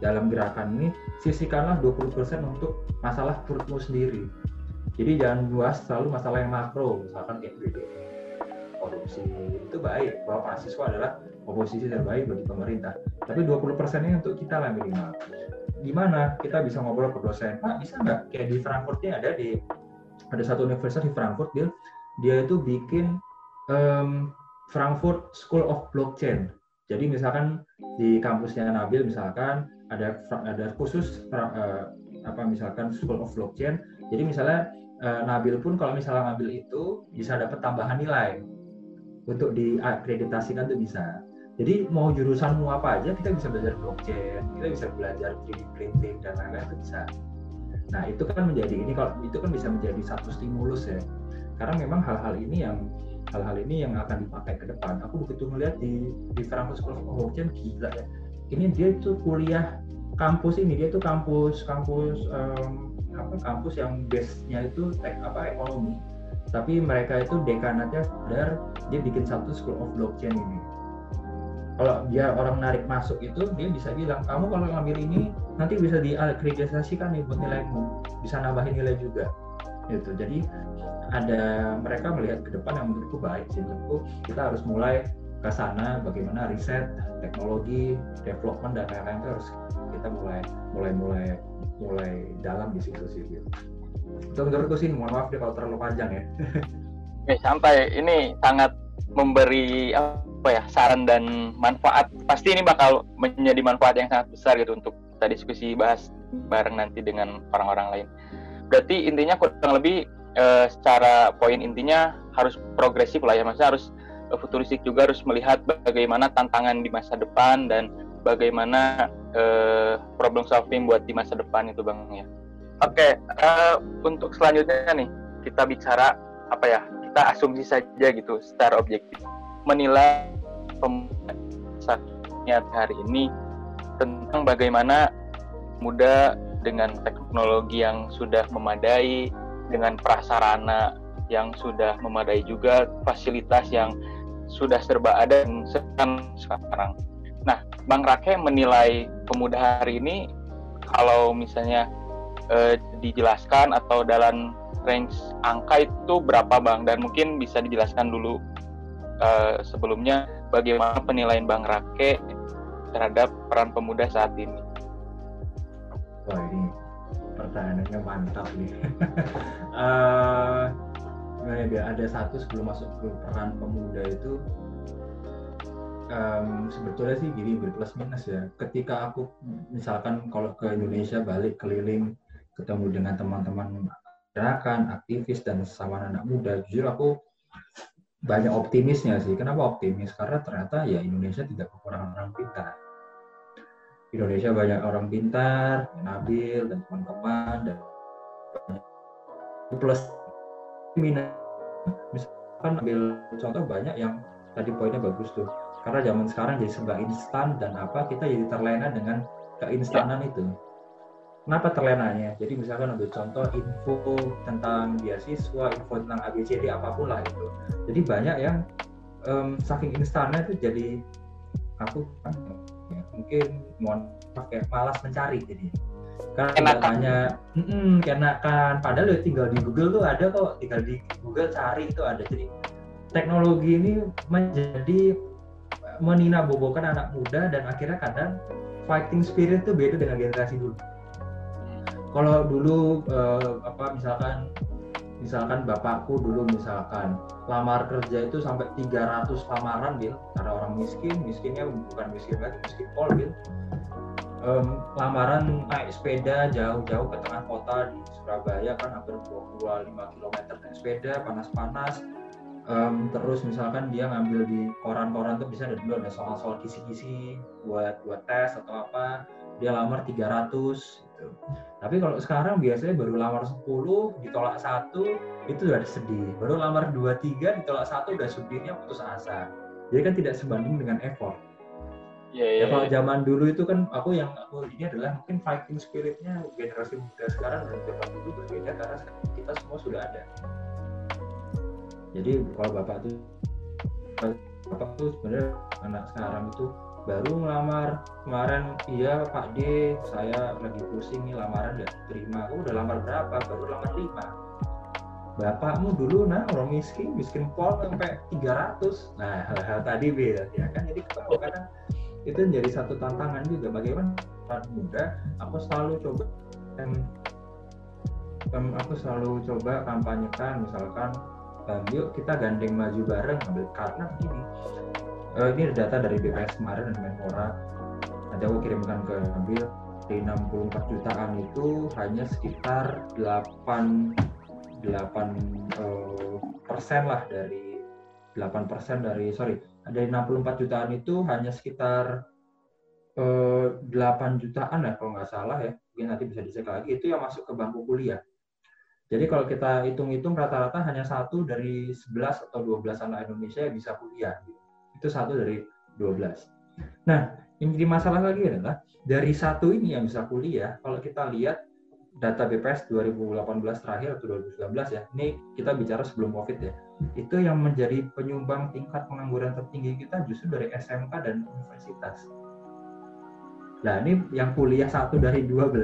Speaker 2: dalam gerakan ini sisihkanlah 20% untuk masalah perutmu sendiri. Jadi jangan luas selalu masalah yang makro, misalkan kayak BDM, korupsi itu baik bahwa mahasiswa adalah oposisi terbaik bagi pemerintah. Tapi 20 persennya untuk kita lah minimal. Gimana kita bisa ngobrol ke dosen? Pak bisa nggak? Kayak di Frankfurtnya ada di ada satu universitas di Frankfurt dia dia itu bikin um, Frankfurt School of Blockchain. Jadi misalkan di kampusnya Nabil misalkan ada ada khusus uh, apa misalkan School of Blockchain. Jadi misalnya uh, Nabil pun kalau misalnya ngambil itu bisa dapat tambahan nilai untuk diakreditasikan tuh bisa. Jadi mau jurusanmu apa aja kita bisa belajar blockchain, kita bisa belajar 3D printing dan lain-lain itu bisa. Nah itu kan menjadi ini kalau itu kan bisa menjadi satu stimulus ya. Karena memang hal-hal ini yang hal-hal ini yang akan dipakai ke depan. Aku begitu melihat di di Frankfurt School of Blockchain gila ya. Ini dia itu kuliah kampus ini dia itu kampus kampus um, apa kampus yang base-nya itu tek apa ekonomi tapi mereka itu dekanatnya sadar dia bikin satu school of blockchain ini. Kalau dia orang narik masuk itu dia bisa bilang kamu kalau ngambil ini nanti bisa diakreditasikan nih buat nilaimu. Bisa nambahin nilai juga. Gitu. Jadi ada mereka melihat ke depan yang menurutku baik sih. Menurutku kita harus mulai ke sana bagaimana riset teknologi development dan lain-lain itu harus kita mulai mulai mulai mulai dalam di situ sih gitu itu menurutku sih mohon maaf deh kalau terlalu panjang ya.
Speaker 1: Oke, santai ini sangat memberi apa ya saran dan manfaat. Pasti ini bakal menjadi manfaat yang sangat besar gitu untuk kita diskusi bahas bareng nanti dengan orang-orang lain. Berarti intinya kurang lebih e, secara poin intinya harus progresif lah ya. Maksudnya harus futuristik juga harus melihat bagaimana tantangan di masa depan dan bagaimana e, problem solving buat di masa depan itu bang ya Oke, okay, uh, eh, untuk selanjutnya nih kita bicara apa ya? Kita asumsi saja gitu secara objektif menilai pemerintah hari ini tentang bagaimana muda dengan teknologi yang sudah memadai, dengan prasarana yang sudah memadai juga, fasilitas yang sudah serba ada dan sekarang. Nah, Bang Rake menilai pemuda hari ini kalau misalnya uh, dijelaskan atau dalam range angka itu berapa bang dan mungkin bisa dijelaskan dulu uh, sebelumnya bagaimana penilaian bang Rake terhadap peran pemuda saat ini.
Speaker 2: Wah ini pertanyaannya mantap nih. uh, ya ada satu sebelum masuk ke peran pemuda itu um, sebetulnya sih gini berplus minus ya. Ketika aku misalkan kalau ke Indonesia balik keliling ketemu dengan teman-teman gerakan, aktivis dan sesama anak muda, jujur aku banyak optimisnya sih. Kenapa optimis? Karena ternyata ya Indonesia tidak kekurangan orang pintar. Indonesia banyak orang pintar, Nabil dan teman-teman dan plus minus misalkan ambil contoh banyak yang tadi poinnya bagus tuh karena zaman sekarang jadi serba instan dan apa kita jadi terlena dengan keinstanan ya. itu kenapa terlenanya jadi misalkan ambil contoh info tentang beasiswa info tentang ABCD apa pun lah itu. Jadi banyak yang um, saking instannya itu jadi aku kan ya, mungkin mohon pakai malas mencari jadi. Karena tidak banyak mm kenakan. Padahal ya tinggal di Google tuh ada kok tinggal di Google cari itu ada. Jadi teknologi ini menjadi menina bobokan anak muda dan akhirnya kadang fighting spirit itu beda dengan generasi dulu kalau dulu uh, apa misalkan misalkan bapakku dulu misalkan lamar kerja itu sampai 300 lamaran bil. Karena orang miskin miskinnya bukan miskin lagi miskin pol bil. Um, lamaran naik sepeda jauh-jauh ke tengah kota di Surabaya kan hampir 25 km naik sepeda panas-panas. Um, terus misalkan dia ngambil di koran-koran tuh bisa ada dulu ada soal-soal kisi-kisi buat buat tes atau apa. Dia lamar 300 gitu. Tapi kalau sekarang biasanya baru lamar 10 ditolak satu itu udah sedih. Baru lamar 2 3 ditolak satu udah supirnya putus asa. Jadi kan tidak sebanding dengan effort. Yeah, yeah, ya kalau zaman dulu itu kan aku yang aku ini adalah mungkin fighting spiritnya generasi muda sekarang dan zaman dulu berbeda karena kita semua sudah ada. Jadi kalau bapak tuh bapak tuh sebenarnya anak sekarang itu baru ngelamar kemarin iya Pak D saya lagi pusing nih lamaran nggak terima aku udah lamar berapa? Baru lamar lima. Bapakmu dulu nah orang miskin miskin pol sampai 300 nah hal-hal tadi beda ya kan? Jadi kalau kadang itu menjadi satu tantangan juga. Bagaimana saat muda aku selalu coba um, um, aku selalu coba kampanyekan misalkan um, yuk kita gandeng maju bareng. Ambil karena begini uh, ini data dari BPS kemarin dan Menpora. Nanti aku kirimkan ke Nabil di 64 jutaan itu hanya sekitar 8 8 uh, persen lah dari 8 persen dari sorry dari 64 jutaan itu hanya sekitar eh, 8 jutaan ya kalau nggak salah ya. Mungkin nanti bisa dicek lagi. Itu yang masuk ke bangku kuliah. Jadi kalau kita hitung-hitung rata-rata hanya satu dari 11 atau 12 anak Indonesia yang bisa kuliah gitu itu satu dari 12. Nah, yang jadi masalah lagi adalah dari satu ini yang bisa kuliah, kalau kita lihat data BPS 2018 terakhir atau 2019 ya, ini kita bicara sebelum COVID ya, itu yang menjadi penyumbang tingkat pengangguran tertinggi kita justru dari SMK dan universitas. Nah ini yang kuliah satu dari 12,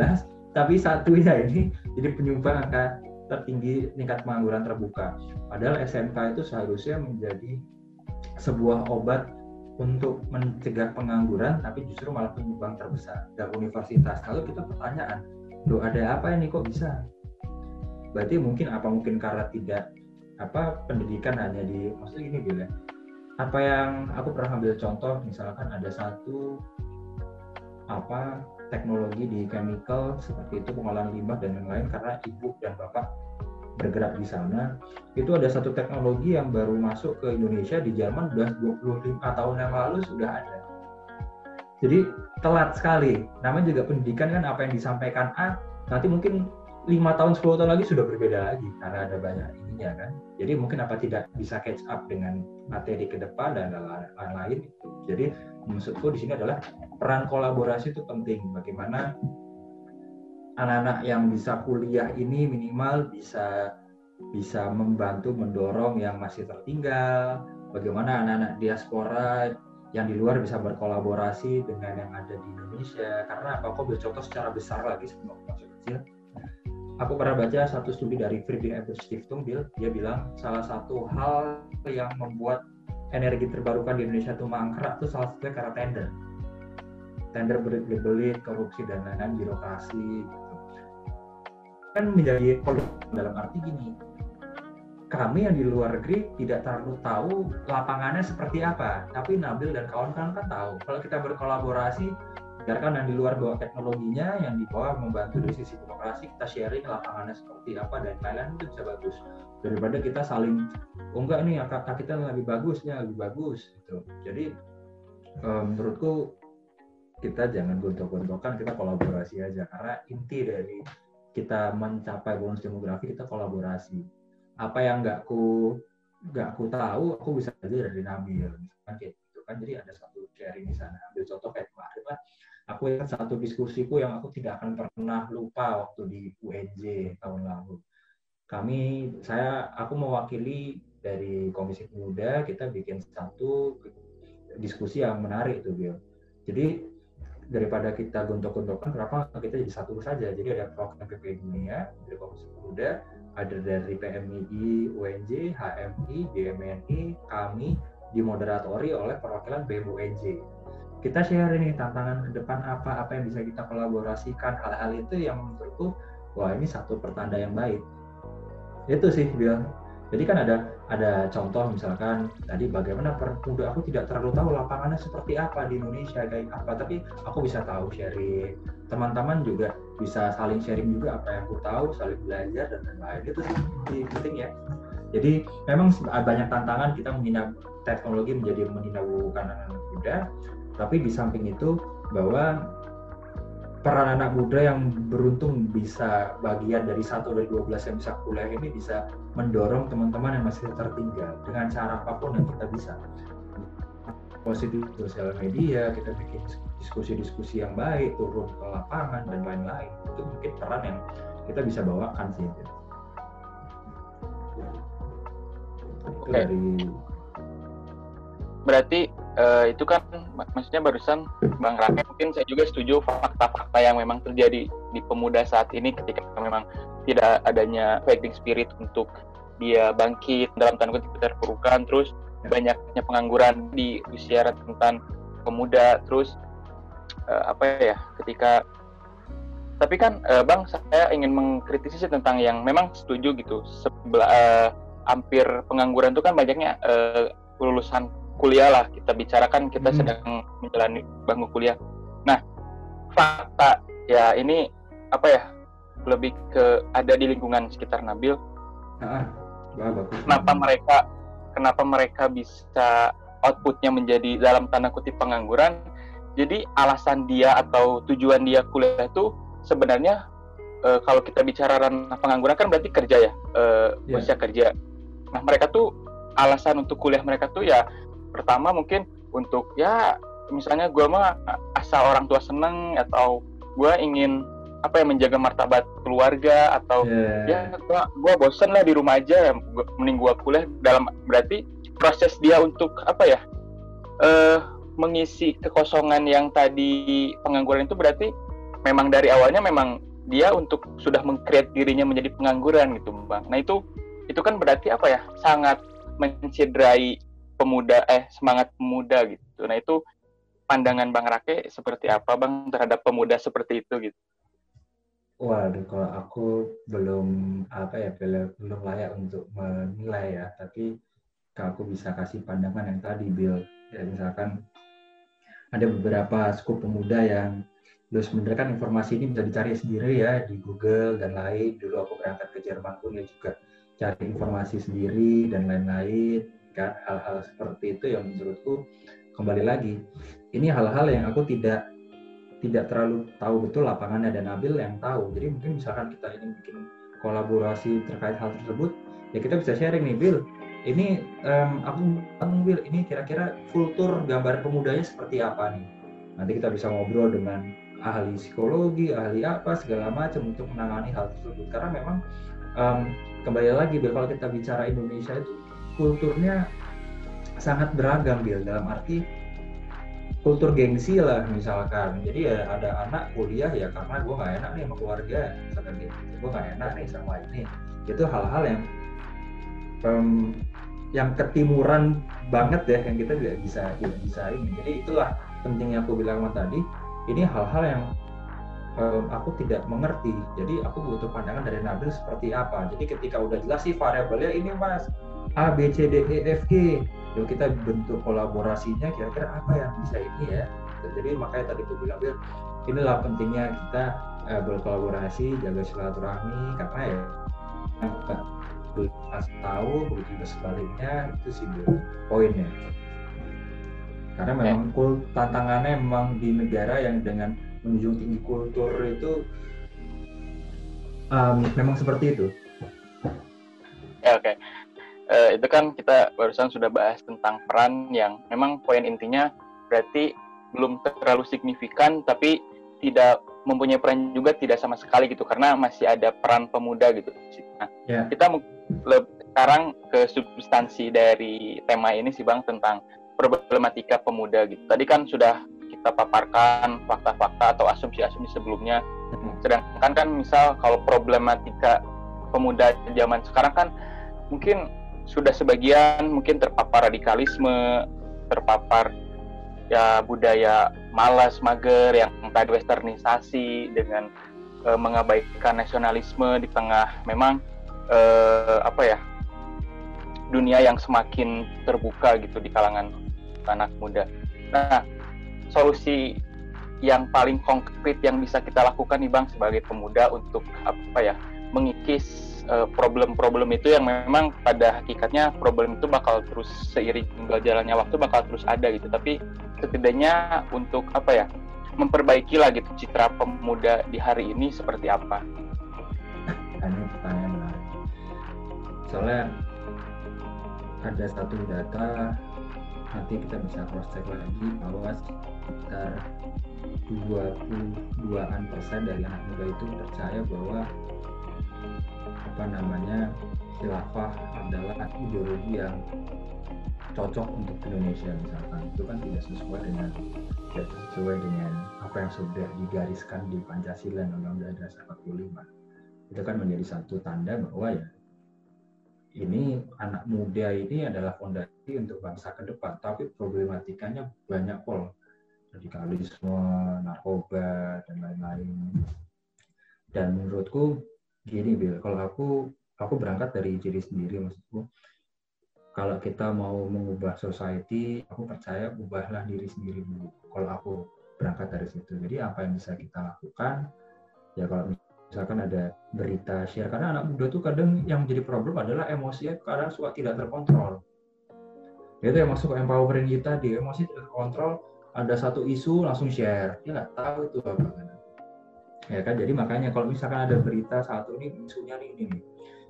Speaker 2: tapi satunya ini jadi penyumbang angka tertinggi tingkat pengangguran terbuka. Padahal SMK itu seharusnya menjadi sebuah obat untuk mencegah pengangguran, tapi justru malah penyumbang terbesar dari universitas. Kalau kita pertanyaan, lo ada apa ini kok bisa? Berarti mungkin apa mungkin karena tidak apa pendidikan hanya di maksud ini bila apa yang aku pernah ambil contoh misalkan ada satu apa teknologi di chemical seperti itu pengolahan limbah dan lain-lain karena ibu dan bapak bergerak di sana itu ada satu teknologi yang baru masuk ke Indonesia di Jerman udah 25 tahun yang lalu sudah ada. Jadi telat sekali. Namanya juga pendidikan kan apa yang disampaikan A nanti mungkin lima tahun 10 tahun lagi sudah berbeda lagi karena ada banyak ininya kan. Jadi mungkin apa tidak bisa catch up dengan materi ke depan dan lain-lain. Jadi maksudku di sini adalah peran kolaborasi itu penting. Bagaimana anak-anak yang bisa kuliah ini minimal bisa bisa membantu mendorong yang masih tertinggal, bagaimana anak-anak diaspora yang di luar bisa berkolaborasi dengan yang ada di Indonesia. Karena apa? Aku ambil contoh secara besar lagi sebelum masuk kecil. Aku pernah baca satu studi dari Friedrich Ebert Stiftung, Bill, dia bilang salah satu hal yang membuat energi terbarukan di Indonesia itu mangkrak itu salah satunya karena tender. Tender berbelit, korupsi dan lain-lain, birokrasi, kan menjadi dalam arti gini. Kami yang di luar negeri tidak terlalu tahu lapangannya seperti apa tapi Nabil dan kawan-kawan kan tahu. Kalau kita berkolaborasi biarkan yang di luar bawa teknologinya yang di bawah membantu dari sisi demokrasi kita sharing lapangannya seperti apa dan lain-lain itu bisa bagus. Daripada kita saling oh enggak nih kakak kita lebih bagus lebih bagus gitu. Jadi um, menurutku kita jangan gontok-gontokan kita kolaborasi aja. Karena inti dari kita mencapai bonus demografi kita kolaborasi. Apa yang nggak ku nggak ku tahu aku bisa aja dari Nabil. Kayak gitu kan jadi ada satu sharing di sana. Ambil contoh kayak kemarin lah aku ingat satu diskusiku yang aku tidak akan pernah lupa waktu di UNJ tahun lalu. Kami saya aku mewakili dari Komisi Pemuda kita bikin satu diskusi yang menarik tuh Bill jadi daripada kita gontok-gontokan kenapa kita jadi satu saja jadi ada program PP Dunia dari Komisi Pemuda ada dari PMII, UNJ, HMI, BMNI, kami dimoderatori oleh perwakilan BMUNJ. Kita share ini tantangan ke depan apa, apa yang bisa kita kolaborasikan, hal-hal itu yang menurutku, wah ini satu pertanda yang baik. Itu sih bilang jadi kan ada ada contoh misalkan tadi bagaimana pemuda aku tidak terlalu tahu lapangannya seperti apa di Indonesia kayak apa, tapi aku bisa tahu sharing. Teman-teman juga bisa saling sharing juga apa yang aku tahu, saling belajar dan lain-lain. Itu sih penting ya. Jadi memang banyak tantangan kita menghina teknologi menjadi menghina anak muda, tapi di samping itu bahwa peran anak muda yang beruntung bisa bagian dari satu dari 12 yang bisa kuliah ini bisa mendorong teman-teman yang masih tertinggal dengan cara apa pun yang kita bisa. Positif sosial media kita bikin diskusi-diskusi yang baik turun ke lapangan dan lain-lain. Itu mungkin peran yang kita bisa bawakan sih. Itu
Speaker 1: okay. dari berarti uh, itu kan maksudnya barusan Bang Rake mungkin saya juga setuju fakta-fakta yang memang terjadi di pemuda saat ini ketika memang tidak adanya fighting spirit untuk dia bangkit dalam tanda kutip terpurukan terus banyaknya pengangguran di usia rentan pemuda terus uh, apa ya ketika tapi kan uh, bang saya ingin mengkritisi tentang yang memang setuju gitu. Sebelah uh, hampir pengangguran itu kan banyaknya uh, lulusan kuliah lah kita bicarakan kita hmm. sedang menjalani bangku kuliah. Nah, fakta ya ini apa ya lebih ke ada di lingkungan sekitar Nabil. Ah, Kenapa mereka kenapa mereka bisa outputnya menjadi dalam tanda kutip pengangguran? Jadi alasan dia atau tujuan dia kuliah itu sebenarnya e, kalau kita bicara ranah pengangguran kan berarti kerja ya, e, yeah. usia kerja. Nah mereka tuh alasan untuk kuliah mereka tuh ya pertama mungkin untuk ya misalnya gue mah asal orang tua seneng atau gue ingin apa ya menjaga martabat keluarga atau yeah. ya gue gue bosen lah di rumah aja gua, mending gue kuliah dalam berarti proses dia untuk apa ya uh, mengisi kekosongan yang tadi pengangguran itu berarti memang dari awalnya memang dia untuk sudah mengkreat dirinya menjadi pengangguran gitu bang nah itu itu kan berarti apa ya sangat mencederai pemuda eh semangat pemuda gitu. Nah itu pandangan Bang Rake seperti apa Bang terhadap pemuda seperti itu gitu?
Speaker 2: Waduh, kalau aku belum apa ya belum, layak untuk menilai ya, tapi kalau aku bisa kasih pandangan yang tadi Bill, ya misalkan ada beberapa skup pemuda yang lu sebenarnya kan informasi ini bisa dicari sendiri ya di Google dan lain. Dulu aku berangkat ke Jerman pun ya juga cari informasi sendiri dan lain-lain kan hal-hal seperti itu yang menurutku kembali lagi. Ini hal-hal yang aku tidak tidak terlalu tahu betul lapangannya dan Nabil yang tahu. Jadi mungkin misalkan kita ingin bikin kolaborasi terkait hal tersebut ya kita bisa sharing nih Bill ini um, aku Bill ini kira-kira kultur gambar pemudanya seperti apa nih? Nanti kita bisa ngobrol dengan ahli psikologi ahli apa segala macam untuk menangani hal tersebut. Karena memang um, kembali lagi Bill kalau kita bicara Indonesia itu kulturnya sangat beragam Bill dalam arti kultur gengsi lah misalkan. Jadi ya ada anak kuliah ya karena gue nggak enak nih sama keluarga misalkan gitu gue nggak enak nih sama ini itu hal-hal yang um, yang ketimuran banget ya yang kita tidak bisa tidak bisa ini. Jadi itulah pentingnya aku bilang tadi ini hal-hal yang um, aku tidak mengerti. Jadi aku butuh pandangan dari Nabil seperti apa. Jadi ketika udah jelas sih variabelnya ini mas, A, B, C, D, E, F, G. Lalu kita bentuk kolaborasinya kira-kira apa yang bisa ini ya. jadi makanya tadi gue bilang inilah pentingnya kita uh, berkolaborasi jaga silaturahmi karena ya kasih tahu begitu juga sebaliknya itu sih poinnya karena memang kul tantangannya memang di negara yang dengan menunjuk tinggi kultur itu um, memang seperti itu
Speaker 1: ya oke okay. Uh, itu kan kita barusan sudah bahas tentang peran yang memang poin intinya berarti belum terlalu signifikan tapi tidak mempunyai peran juga tidak sama sekali gitu karena masih ada peran pemuda gitu. Nah, yeah. kita sekarang ke substansi dari tema ini sih Bang tentang problematika pemuda gitu. Tadi kan sudah kita paparkan fakta-fakta atau asumsi-asumsi sebelumnya. Hmm. Sedangkan kan misal kalau problematika pemuda zaman sekarang kan mungkin sudah sebagian mungkin terpapar radikalisme, terpapar ya budaya malas, mager yang tadi westernisasi dengan e, mengabaikan nasionalisme di tengah memang e, apa ya dunia yang semakin terbuka gitu di kalangan anak muda. Nah, solusi yang paling konkret yang bisa kita lakukan nih Bang sebagai pemuda untuk apa ya mengikis problem-problem uh, itu yang memang pada hakikatnya problem itu bakal terus seiring berjalannya waktu bakal terus ada gitu tapi setidaknya untuk apa ya memperbaiki lah gitu citra pemuda di hari ini seperti apa?
Speaker 2: Ini pertanyaan menarik. Soalnya ada satu data nanti kita bisa cross check lagi bahwa sekitar 22an persen dari anak muda itu percaya bahwa apa namanya khilafah adalah ideologi yang cocok untuk Indonesia misalkan. Itu kan tidak sesuai dengan tidak sesuai dengan apa yang sudah digariskan di Pancasila Undang-Undang Dasar 45 itu kan menjadi satu tanda bahwa ya ini anak muda ini adalah fondasi untuk bangsa ke depan. Tapi problematikanya banyak pol. Radikalisme narkoba dan lain-lain. Dan menurutku gini Bill kalau aku aku berangkat dari diri sendiri maksudku. Kalau kita mau mengubah society aku percaya ubahlah diri sendiri dulu kalau aku berangkat dari situ. Jadi apa yang bisa kita lakukan? Ya kalau misalkan ada berita share karena anak muda tuh kadang yang menjadi problem adalah emosinya kadang suka tidak terkontrol. Itu yang masuk empowering kita di emosi tidak terkontrol ada satu isu langsung share. Dia nggak tahu itu apa kan ya kan jadi makanya kalau misalkan ada berita satu ini isunya nih ini nih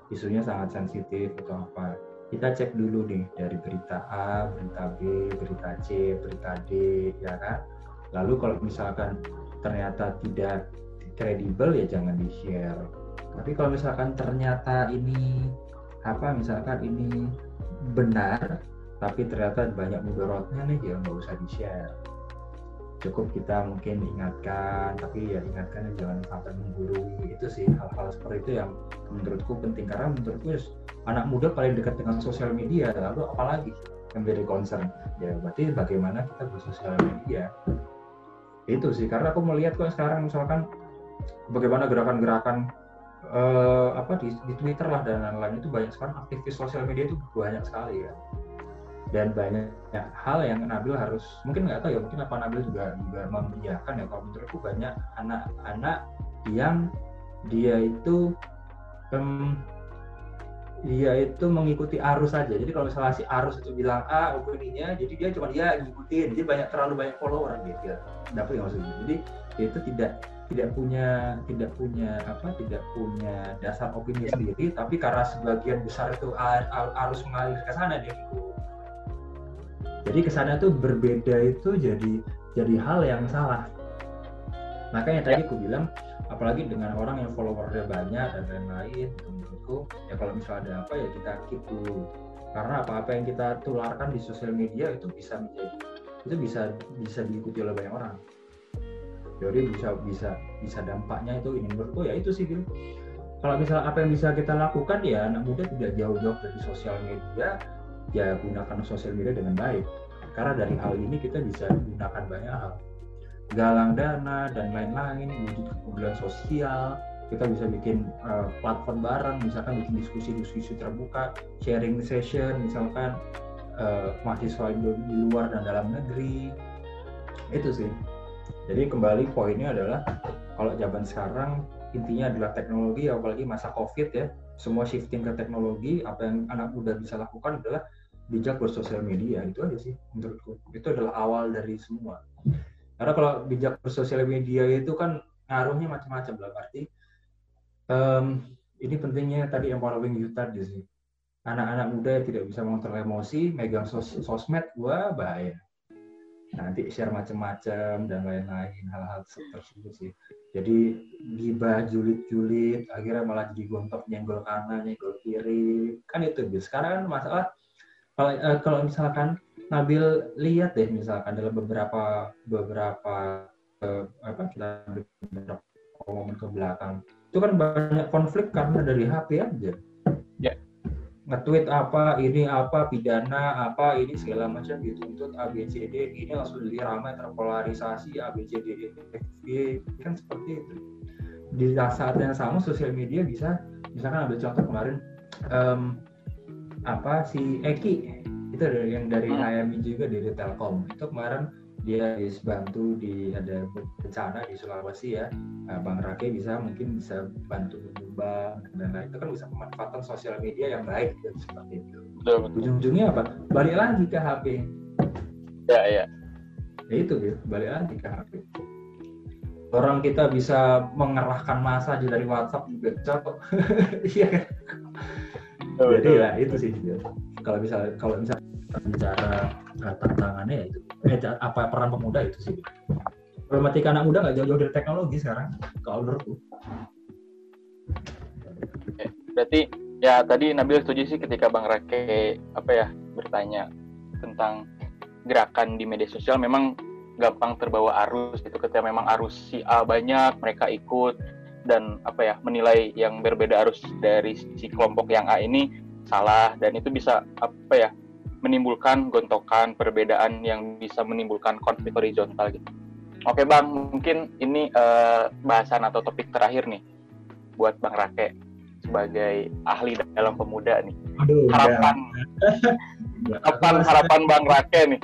Speaker 2: isunya sangat sensitif atau apa kita cek dulu nih dari berita A, berita B, berita C, berita D, ya kan. Lalu kalau misalkan ternyata tidak kredibel ya jangan di share. Tapi kalau misalkan ternyata ini apa misalkan ini benar, tapi ternyata banyak mudorotnya nih ya nggak usah di share cukup kita mungkin ingatkan tapi ya ingatkan jangan sampai menggurui itu sih hal-hal seperti itu yang menurutku penting. Karena menurutku anak muda paling dekat dengan sosial media lalu apalagi yang menjadi concern. Ya berarti bagaimana kita bersosial media? Itu sih karena aku melihat kok sekarang misalkan bagaimana gerakan-gerakan uh, apa di, di Twitter lah dan lain-lain itu banyak. Sekali aktivis sosial media itu banyak sekali ya dan banyak hal yang Nabil harus mungkin nggak tahu ya mungkin apa Nabil juga juga membiarkan ya kalau menurutku banyak anak-anak yang dia itu um, dia itu mengikuti arus saja. Jadi kalau misalnya si arus itu bilang A opininya jadi dia cuma dia ngikutin. Jadi banyak terlalu banyak follower gitu dapat yang maksudnya. Jadi dia itu tidak tidak punya tidak punya apa tidak punya dasar opini sendiri tapi karena sebagian besar itu arus mengalir ke sana dia ikut jadi ke sana tuh berbeda itu jadi jadi hal yang salah. Makanya tadi ya. aku bilang apalagi dengan orang yang followernya banyak dan lain-lain menurutku ya kalau misalnya ada apa ya kita keep dulu. Karena apa-apa yang kita tularkan di sosial media itu bisa menjadi itu bisa bisa diikuti oleh banyak orang. Jadi bisa bisa bisa dampaknya itu ini menurutku ya itu sih kalau misalnya apa yang bisa kita lakukan ya anak muda tidak jauh-jauh dari sosial media ya gunakan sosial media dengan baik. Karena dari hal ini kita bisa gunakan banyak hal. Galang dana dan lain-lain wujud kepedulian sosial. Kita bisa bikin uh, platform bareng misalkan bikin diskusi-diskusi terbuka sharing session misalkan uh, mahasiswa di luar dan dalam negeri. Itu sih. Jadi kembali poinnya adalah kalau zaman sekarang intinya adalah teknologi apalagi masa covid ya. Semua shifting ke teknologi apa yang anak muda bisa lakukan adalah bijak bersosial media itu aja sih menurutku. Itu adalah awal dari semua. Karena kalau bijak bersosial media itu kan ngaruhnya macam-macam lah berarti um, ini pentingnya tadi empowering youth tadi sih. Anak-anak muda yang tidak bisa mengontrol emosi megang sos sosmed wah bahaya. Nanti share macam-macam dan lain-lain hal-hal tersebut sih. Jadi gibah julid-julid akhirnya malah jadi gontok nyenggol kanan nyenggol kiri. Kan itu sekarang kan masalah kalau uh, kalau misalkan Nabil lihat deh misalkan dalam beberapa beberapa uh, apa kita beberapa momen ke belakang itu kan banyak konflik karena dari HP aja
Speaker 1: ya
Speaker 2: nge-tweet apa, ini apa, pidana apa, ini segala macam dituntut ABCD, ini langsung jadi ramai terpolarisasi ABCD, FB, kan seperti itu. Di saat yang sama sosial media bisa, misalkan ambil contoh kemarin um, apa si Eki. Itu dari yang dari hmm. juga dari Telkom. Itu kemarin dia bantu di ada bencana di Sulawesi ya. Nah, Bang Rake bisa mungkin bisa bantu menyumbang dan lain itu kan bisa pemanfaatan sosial media yang baik gitu, seperti itu. Ujung-ujungnya apa? Balik lagi ke HP
Speaker 1: ya ya.
Speaker 2: Ya itu gitu. Balik lagi ke HP orang kita bisa mengerahkan masa aja dari WhatsApp juga cocok iya kan jadi ya itu sih. Kalau bisa kalau bisa bicara uh, tantangannya ya itu eh, apa peran pemuda itu sih. Problematika anak muda nggak jauh-jauh dari teknologi sekarang kalau menurutku.
Speaker 1: Berarti ya tadi Nabil setuju sih ketika Bang Rake apa ya bertanya tentang gerakan di media sosial. Memang gampang terbawa arus itu ketika memang arus si A banyak mereka ikut dan apa ya menilai yang berbeda arus dari si kelompok yang A ini salah dan itu bisa apa ya menimbulkan gontokan perbedaan yang bisa menimbulkan konflik horizontal gitu. Oke bang, mungkin ini uh, bahasan atau topik terakhir nih buat bang Rake sebagai ahli dalam pemuda nih. Aduh, harapan, harapan harapan bang Rake nih,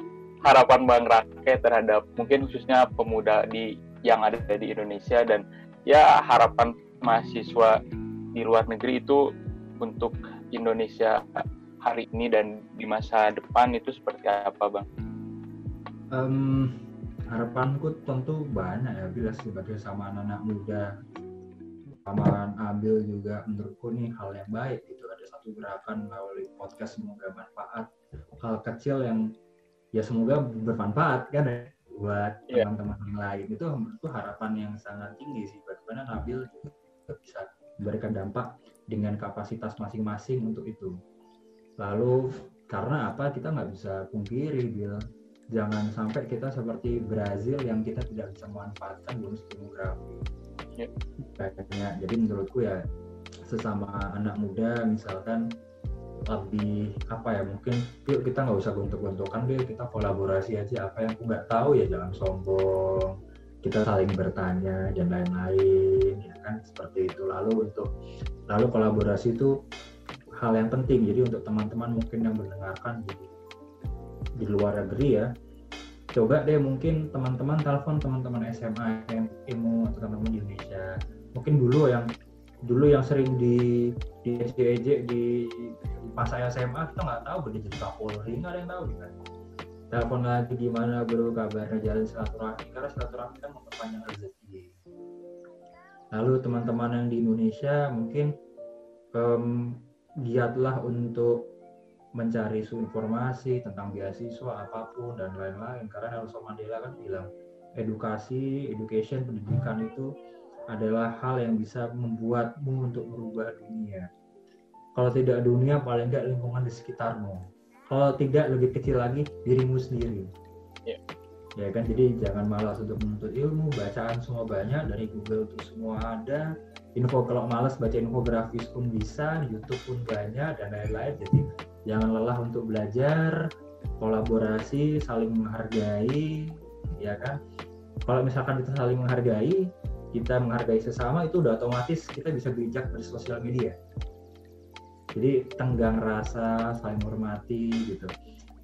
Speaker 1: harapan bang Rake terhadap mungkin khususnya pemuda di yang ada di Indonesia dan ya harapan mahasiswa di luar negeri itu untuk Indonesia hari ini dan di masa depan itu seperti apa bang?
Speaker 2: Um, harapanku tentu banyak ya bila sebagai sama anak, muda. Sama ambil juga menurutku nih hal yang baik gitu. Ada satu gerakan melalui podcast semoga manfaat hal kecil yang ya semoga bermanfaat kan? ya buat yeah. teman-teman yang lain. Itu menurutku harapan yang sangat tinggi sih. Bagaimana Nabil bisa memberikan dampak dengan kapasitas masing-masing untuk itu. Lalu karena apa? Kita nggak bisa pungkiri Bill jangan sampai kita seperti Brazil yang kita tidak bisa memanfaatkan bonus demografi. Ya. banyak. Jadi menurutku ya sesama anak muda misalkan lebih apa ya mungkin yuk kita nggak usah gontok-gontokan deh kita kolaborasi aja. Apa yang aku nggak tahu ya jangan sombong. Kita saling bertanya dan lain-lain ya kan? Seperti itu. Lalu untuk lalu kolaborasi itu hal yang penting. Jadi untuk teman-teman mungkin yang mendengarkan di, di luar negeri ya coba deh mungkin teman-teman telepon teman-teman SMA yang ilmu atau teman-teman Indonesia. Mungkin dulu yang dulu yang sering di di SDEJ di masa SMA kita nggak tahu jadi jadi Kapolri nggak ada yang tahu kan? Telepon lagi gimana bro? Kabarnya jalan silaturahmi? Karena silaturahmi kan memperpanjang rezeki. Lalu teman-teman yang di Indonesia mungkin um, giatlah untuk mencari informasi tentang beasiswa apa pun dan lain-lain. Karena Nelson Mandela kan bilang edukasi, education, pendidikan itu adalah hal yang bisa membuatmu untuk merubah dunia. Kalau tidak dunia, paling tidak lingkungan di sekitarmu. Kalau tidak lebih kecil lagi dirimu sendiri. Yeah. Ya kan, jadi jangan malas untuk menuntut ilmu, bacaan semua banyak dari Google itu semua ada, info kalau males baca infografis pun bisa YouTube pun banyak dan lain-lain jadi jangan lelah untuk belajar kolaborasi saling menghargai ya kan kalau misalkan kita saling menghargai kita menghargai sesama itu udah otomatis kita bisa bijak di sosial media. Jadi tenggang rasa saling menghormati gitu.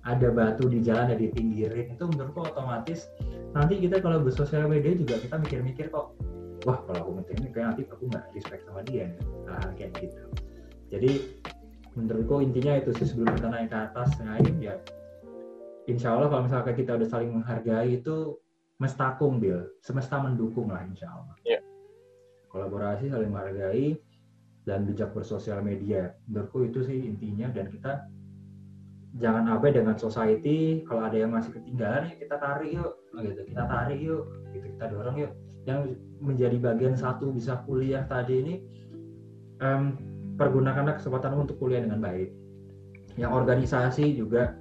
Speaker 2: Ada batu di jalan ada pinggirin itu menurutku otomatis. Nanti kita kalau bersosial media juga kita mikir-mikir kok wah kalau aku ngetik ini kayak nanti aku nggak respect sama dia. Hal kayak gitu. Jadi menurutku intinya itu sih sebelum kita naik ke atas naik ya insya Allah kalau misalkan kita udah saling menghargai itu mestakung bil. Semesta mendukung lah insya Allah. Yeah. kolaborasi saling menghargai dan bijak bersosial media. Menurutku itu sih intinya dan kita jangan abai dengan society. Kalau ada yang masih ketinggalan ya kita tarik yuk. Gitu. Kita tarik yuk. Gitu kita dorong yuk. Yang menjadi bagian satu bisa kuliah tadi ini um, pergunakanlah kesempatan untuk kuliah dengan baik. Yang organisasi juga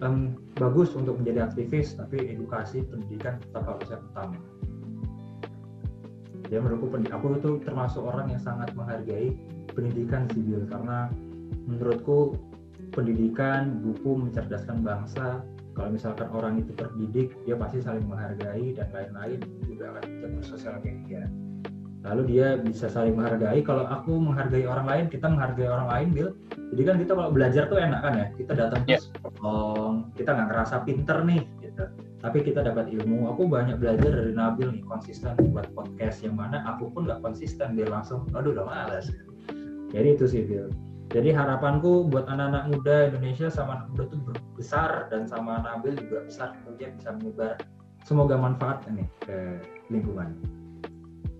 Speaker 2: um, bagus untuk menjadi aktivis tapi edukasi pendidikan tetap harus yang utama ya menurutku aku itu termasuk orang yang sangat menghargai pendidikan sipil karena menurutku pendidikan, buku mencerdaskan bangsa. Kalau misalkan orang itu terdidik, dia pasti saling menghargai dan lain-lain juga akan bisa sosial media. Lalu dia bisa saling menghargai. Kalau aku menghargai orang lain, kita menghargai orang lain, Bill. Jadi kan kita kalau belajar tuh enak kan ya. Kita datang yeah. tolong, kita nggak ngerasa pinter nih, gitu. Tapi kita dapat ilmu. Aku banyak belajar dari Nabil nih, konsisten buat podcast yang mana aku pun nggak konsisten, dia langsung, aduh udah malas. Jadi itu sih, Bill jadi harapanku buat anak-anak muda Indonesia sama anak muda itu besar dan sama Nabil juga besar kemudian bisa menyebar semoga manfaat ini ke lingkungan.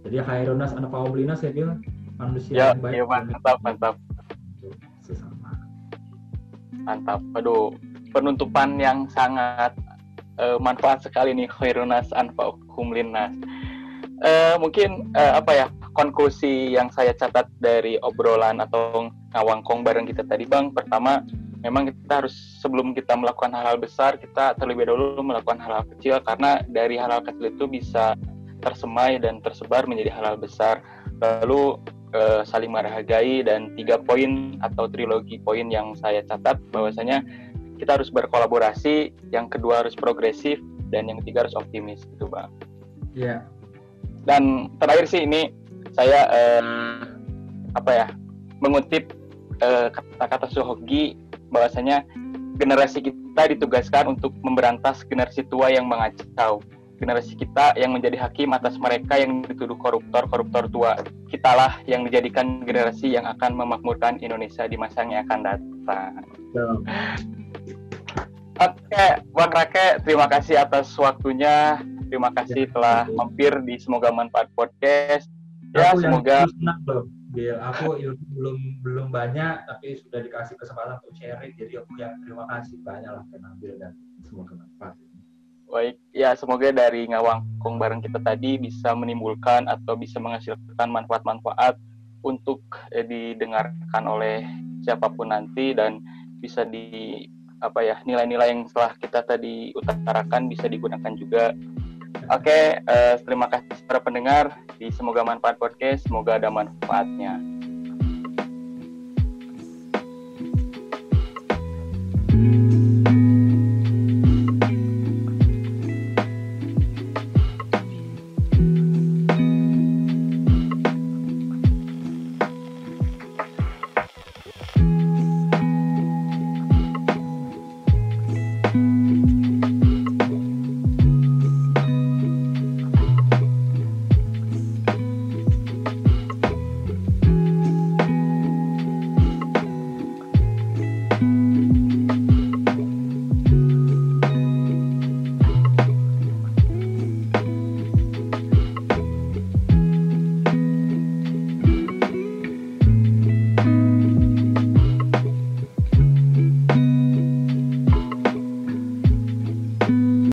Speaker 2: Jadi Khairunas anak Paulinas ya bilang manusia
Speaker 1: ya, yang baik. Ya, mantap, mantap. Sesama. Mantap. Aduh, penutupan yang sangat uh, manfaat sekali nih Khairunas anfa humlinas. Uh, mungkin uh, apa ya konklusi yang saya catat dari obrolan atau ngawangkong bareng kita tadi bang pertama memang kita harus sebelum kita melakukan hal-hal besar kita terlebih dahulu melakukan hal-hal kecil karena dari hal-hal kecil itu bisa tersemai dan tersebar menjadi hal-hal besar lalu eh, saling menghargai dan tiga poin atau trilogi poin yang saya catat bahwasanya kita harus berkolaborasi yang kedua harus progresif dan yang ketiga harus optimis gitu bang
Speaker 2: iya yeah.
Speaker 1: dan terakhir sih ini saya eh, apa ya mengutip Eh, kata-kata uh, Suhogi bahwasanya generasi kita ditugaskan untuk memberantas generasi tua yang mengacau. Generasi kita yang menjadi hakim atas mereka yang dituduh koruptor, koruptor tua. Kitalah yang dijadikan generasi yang akan memakmurkan Indonesia di masa yang akan datang. Oke, Bang Rake, terima kasih atas waktunya. Terima kasih ya, telah mampir di Semoga Manfaat Podcast.
Speaker 2: Ya, semoga Bil, aku ilmu belum belum banyak tapi sudah dikasih kesempatan untuk sharing jadi aku yang terima kasih banyak lah Nabil dan semoga bermanfaat.
Speaker 1: Baik, ya semoga dari ngawangkung bareng kita tadi bisa menimbulkan atau bisa menghasilkan manfaat-manfaat untuk eh, didengarkan oleh siapa pun nanti dan bisa di apa ya nilai-nilai yang setelah kita tadi utarakan bisa digunakan juga Oke, eh, terima kasih para pendengar di Semoga Manfaat Podcast. Semoga ada manfaatnya.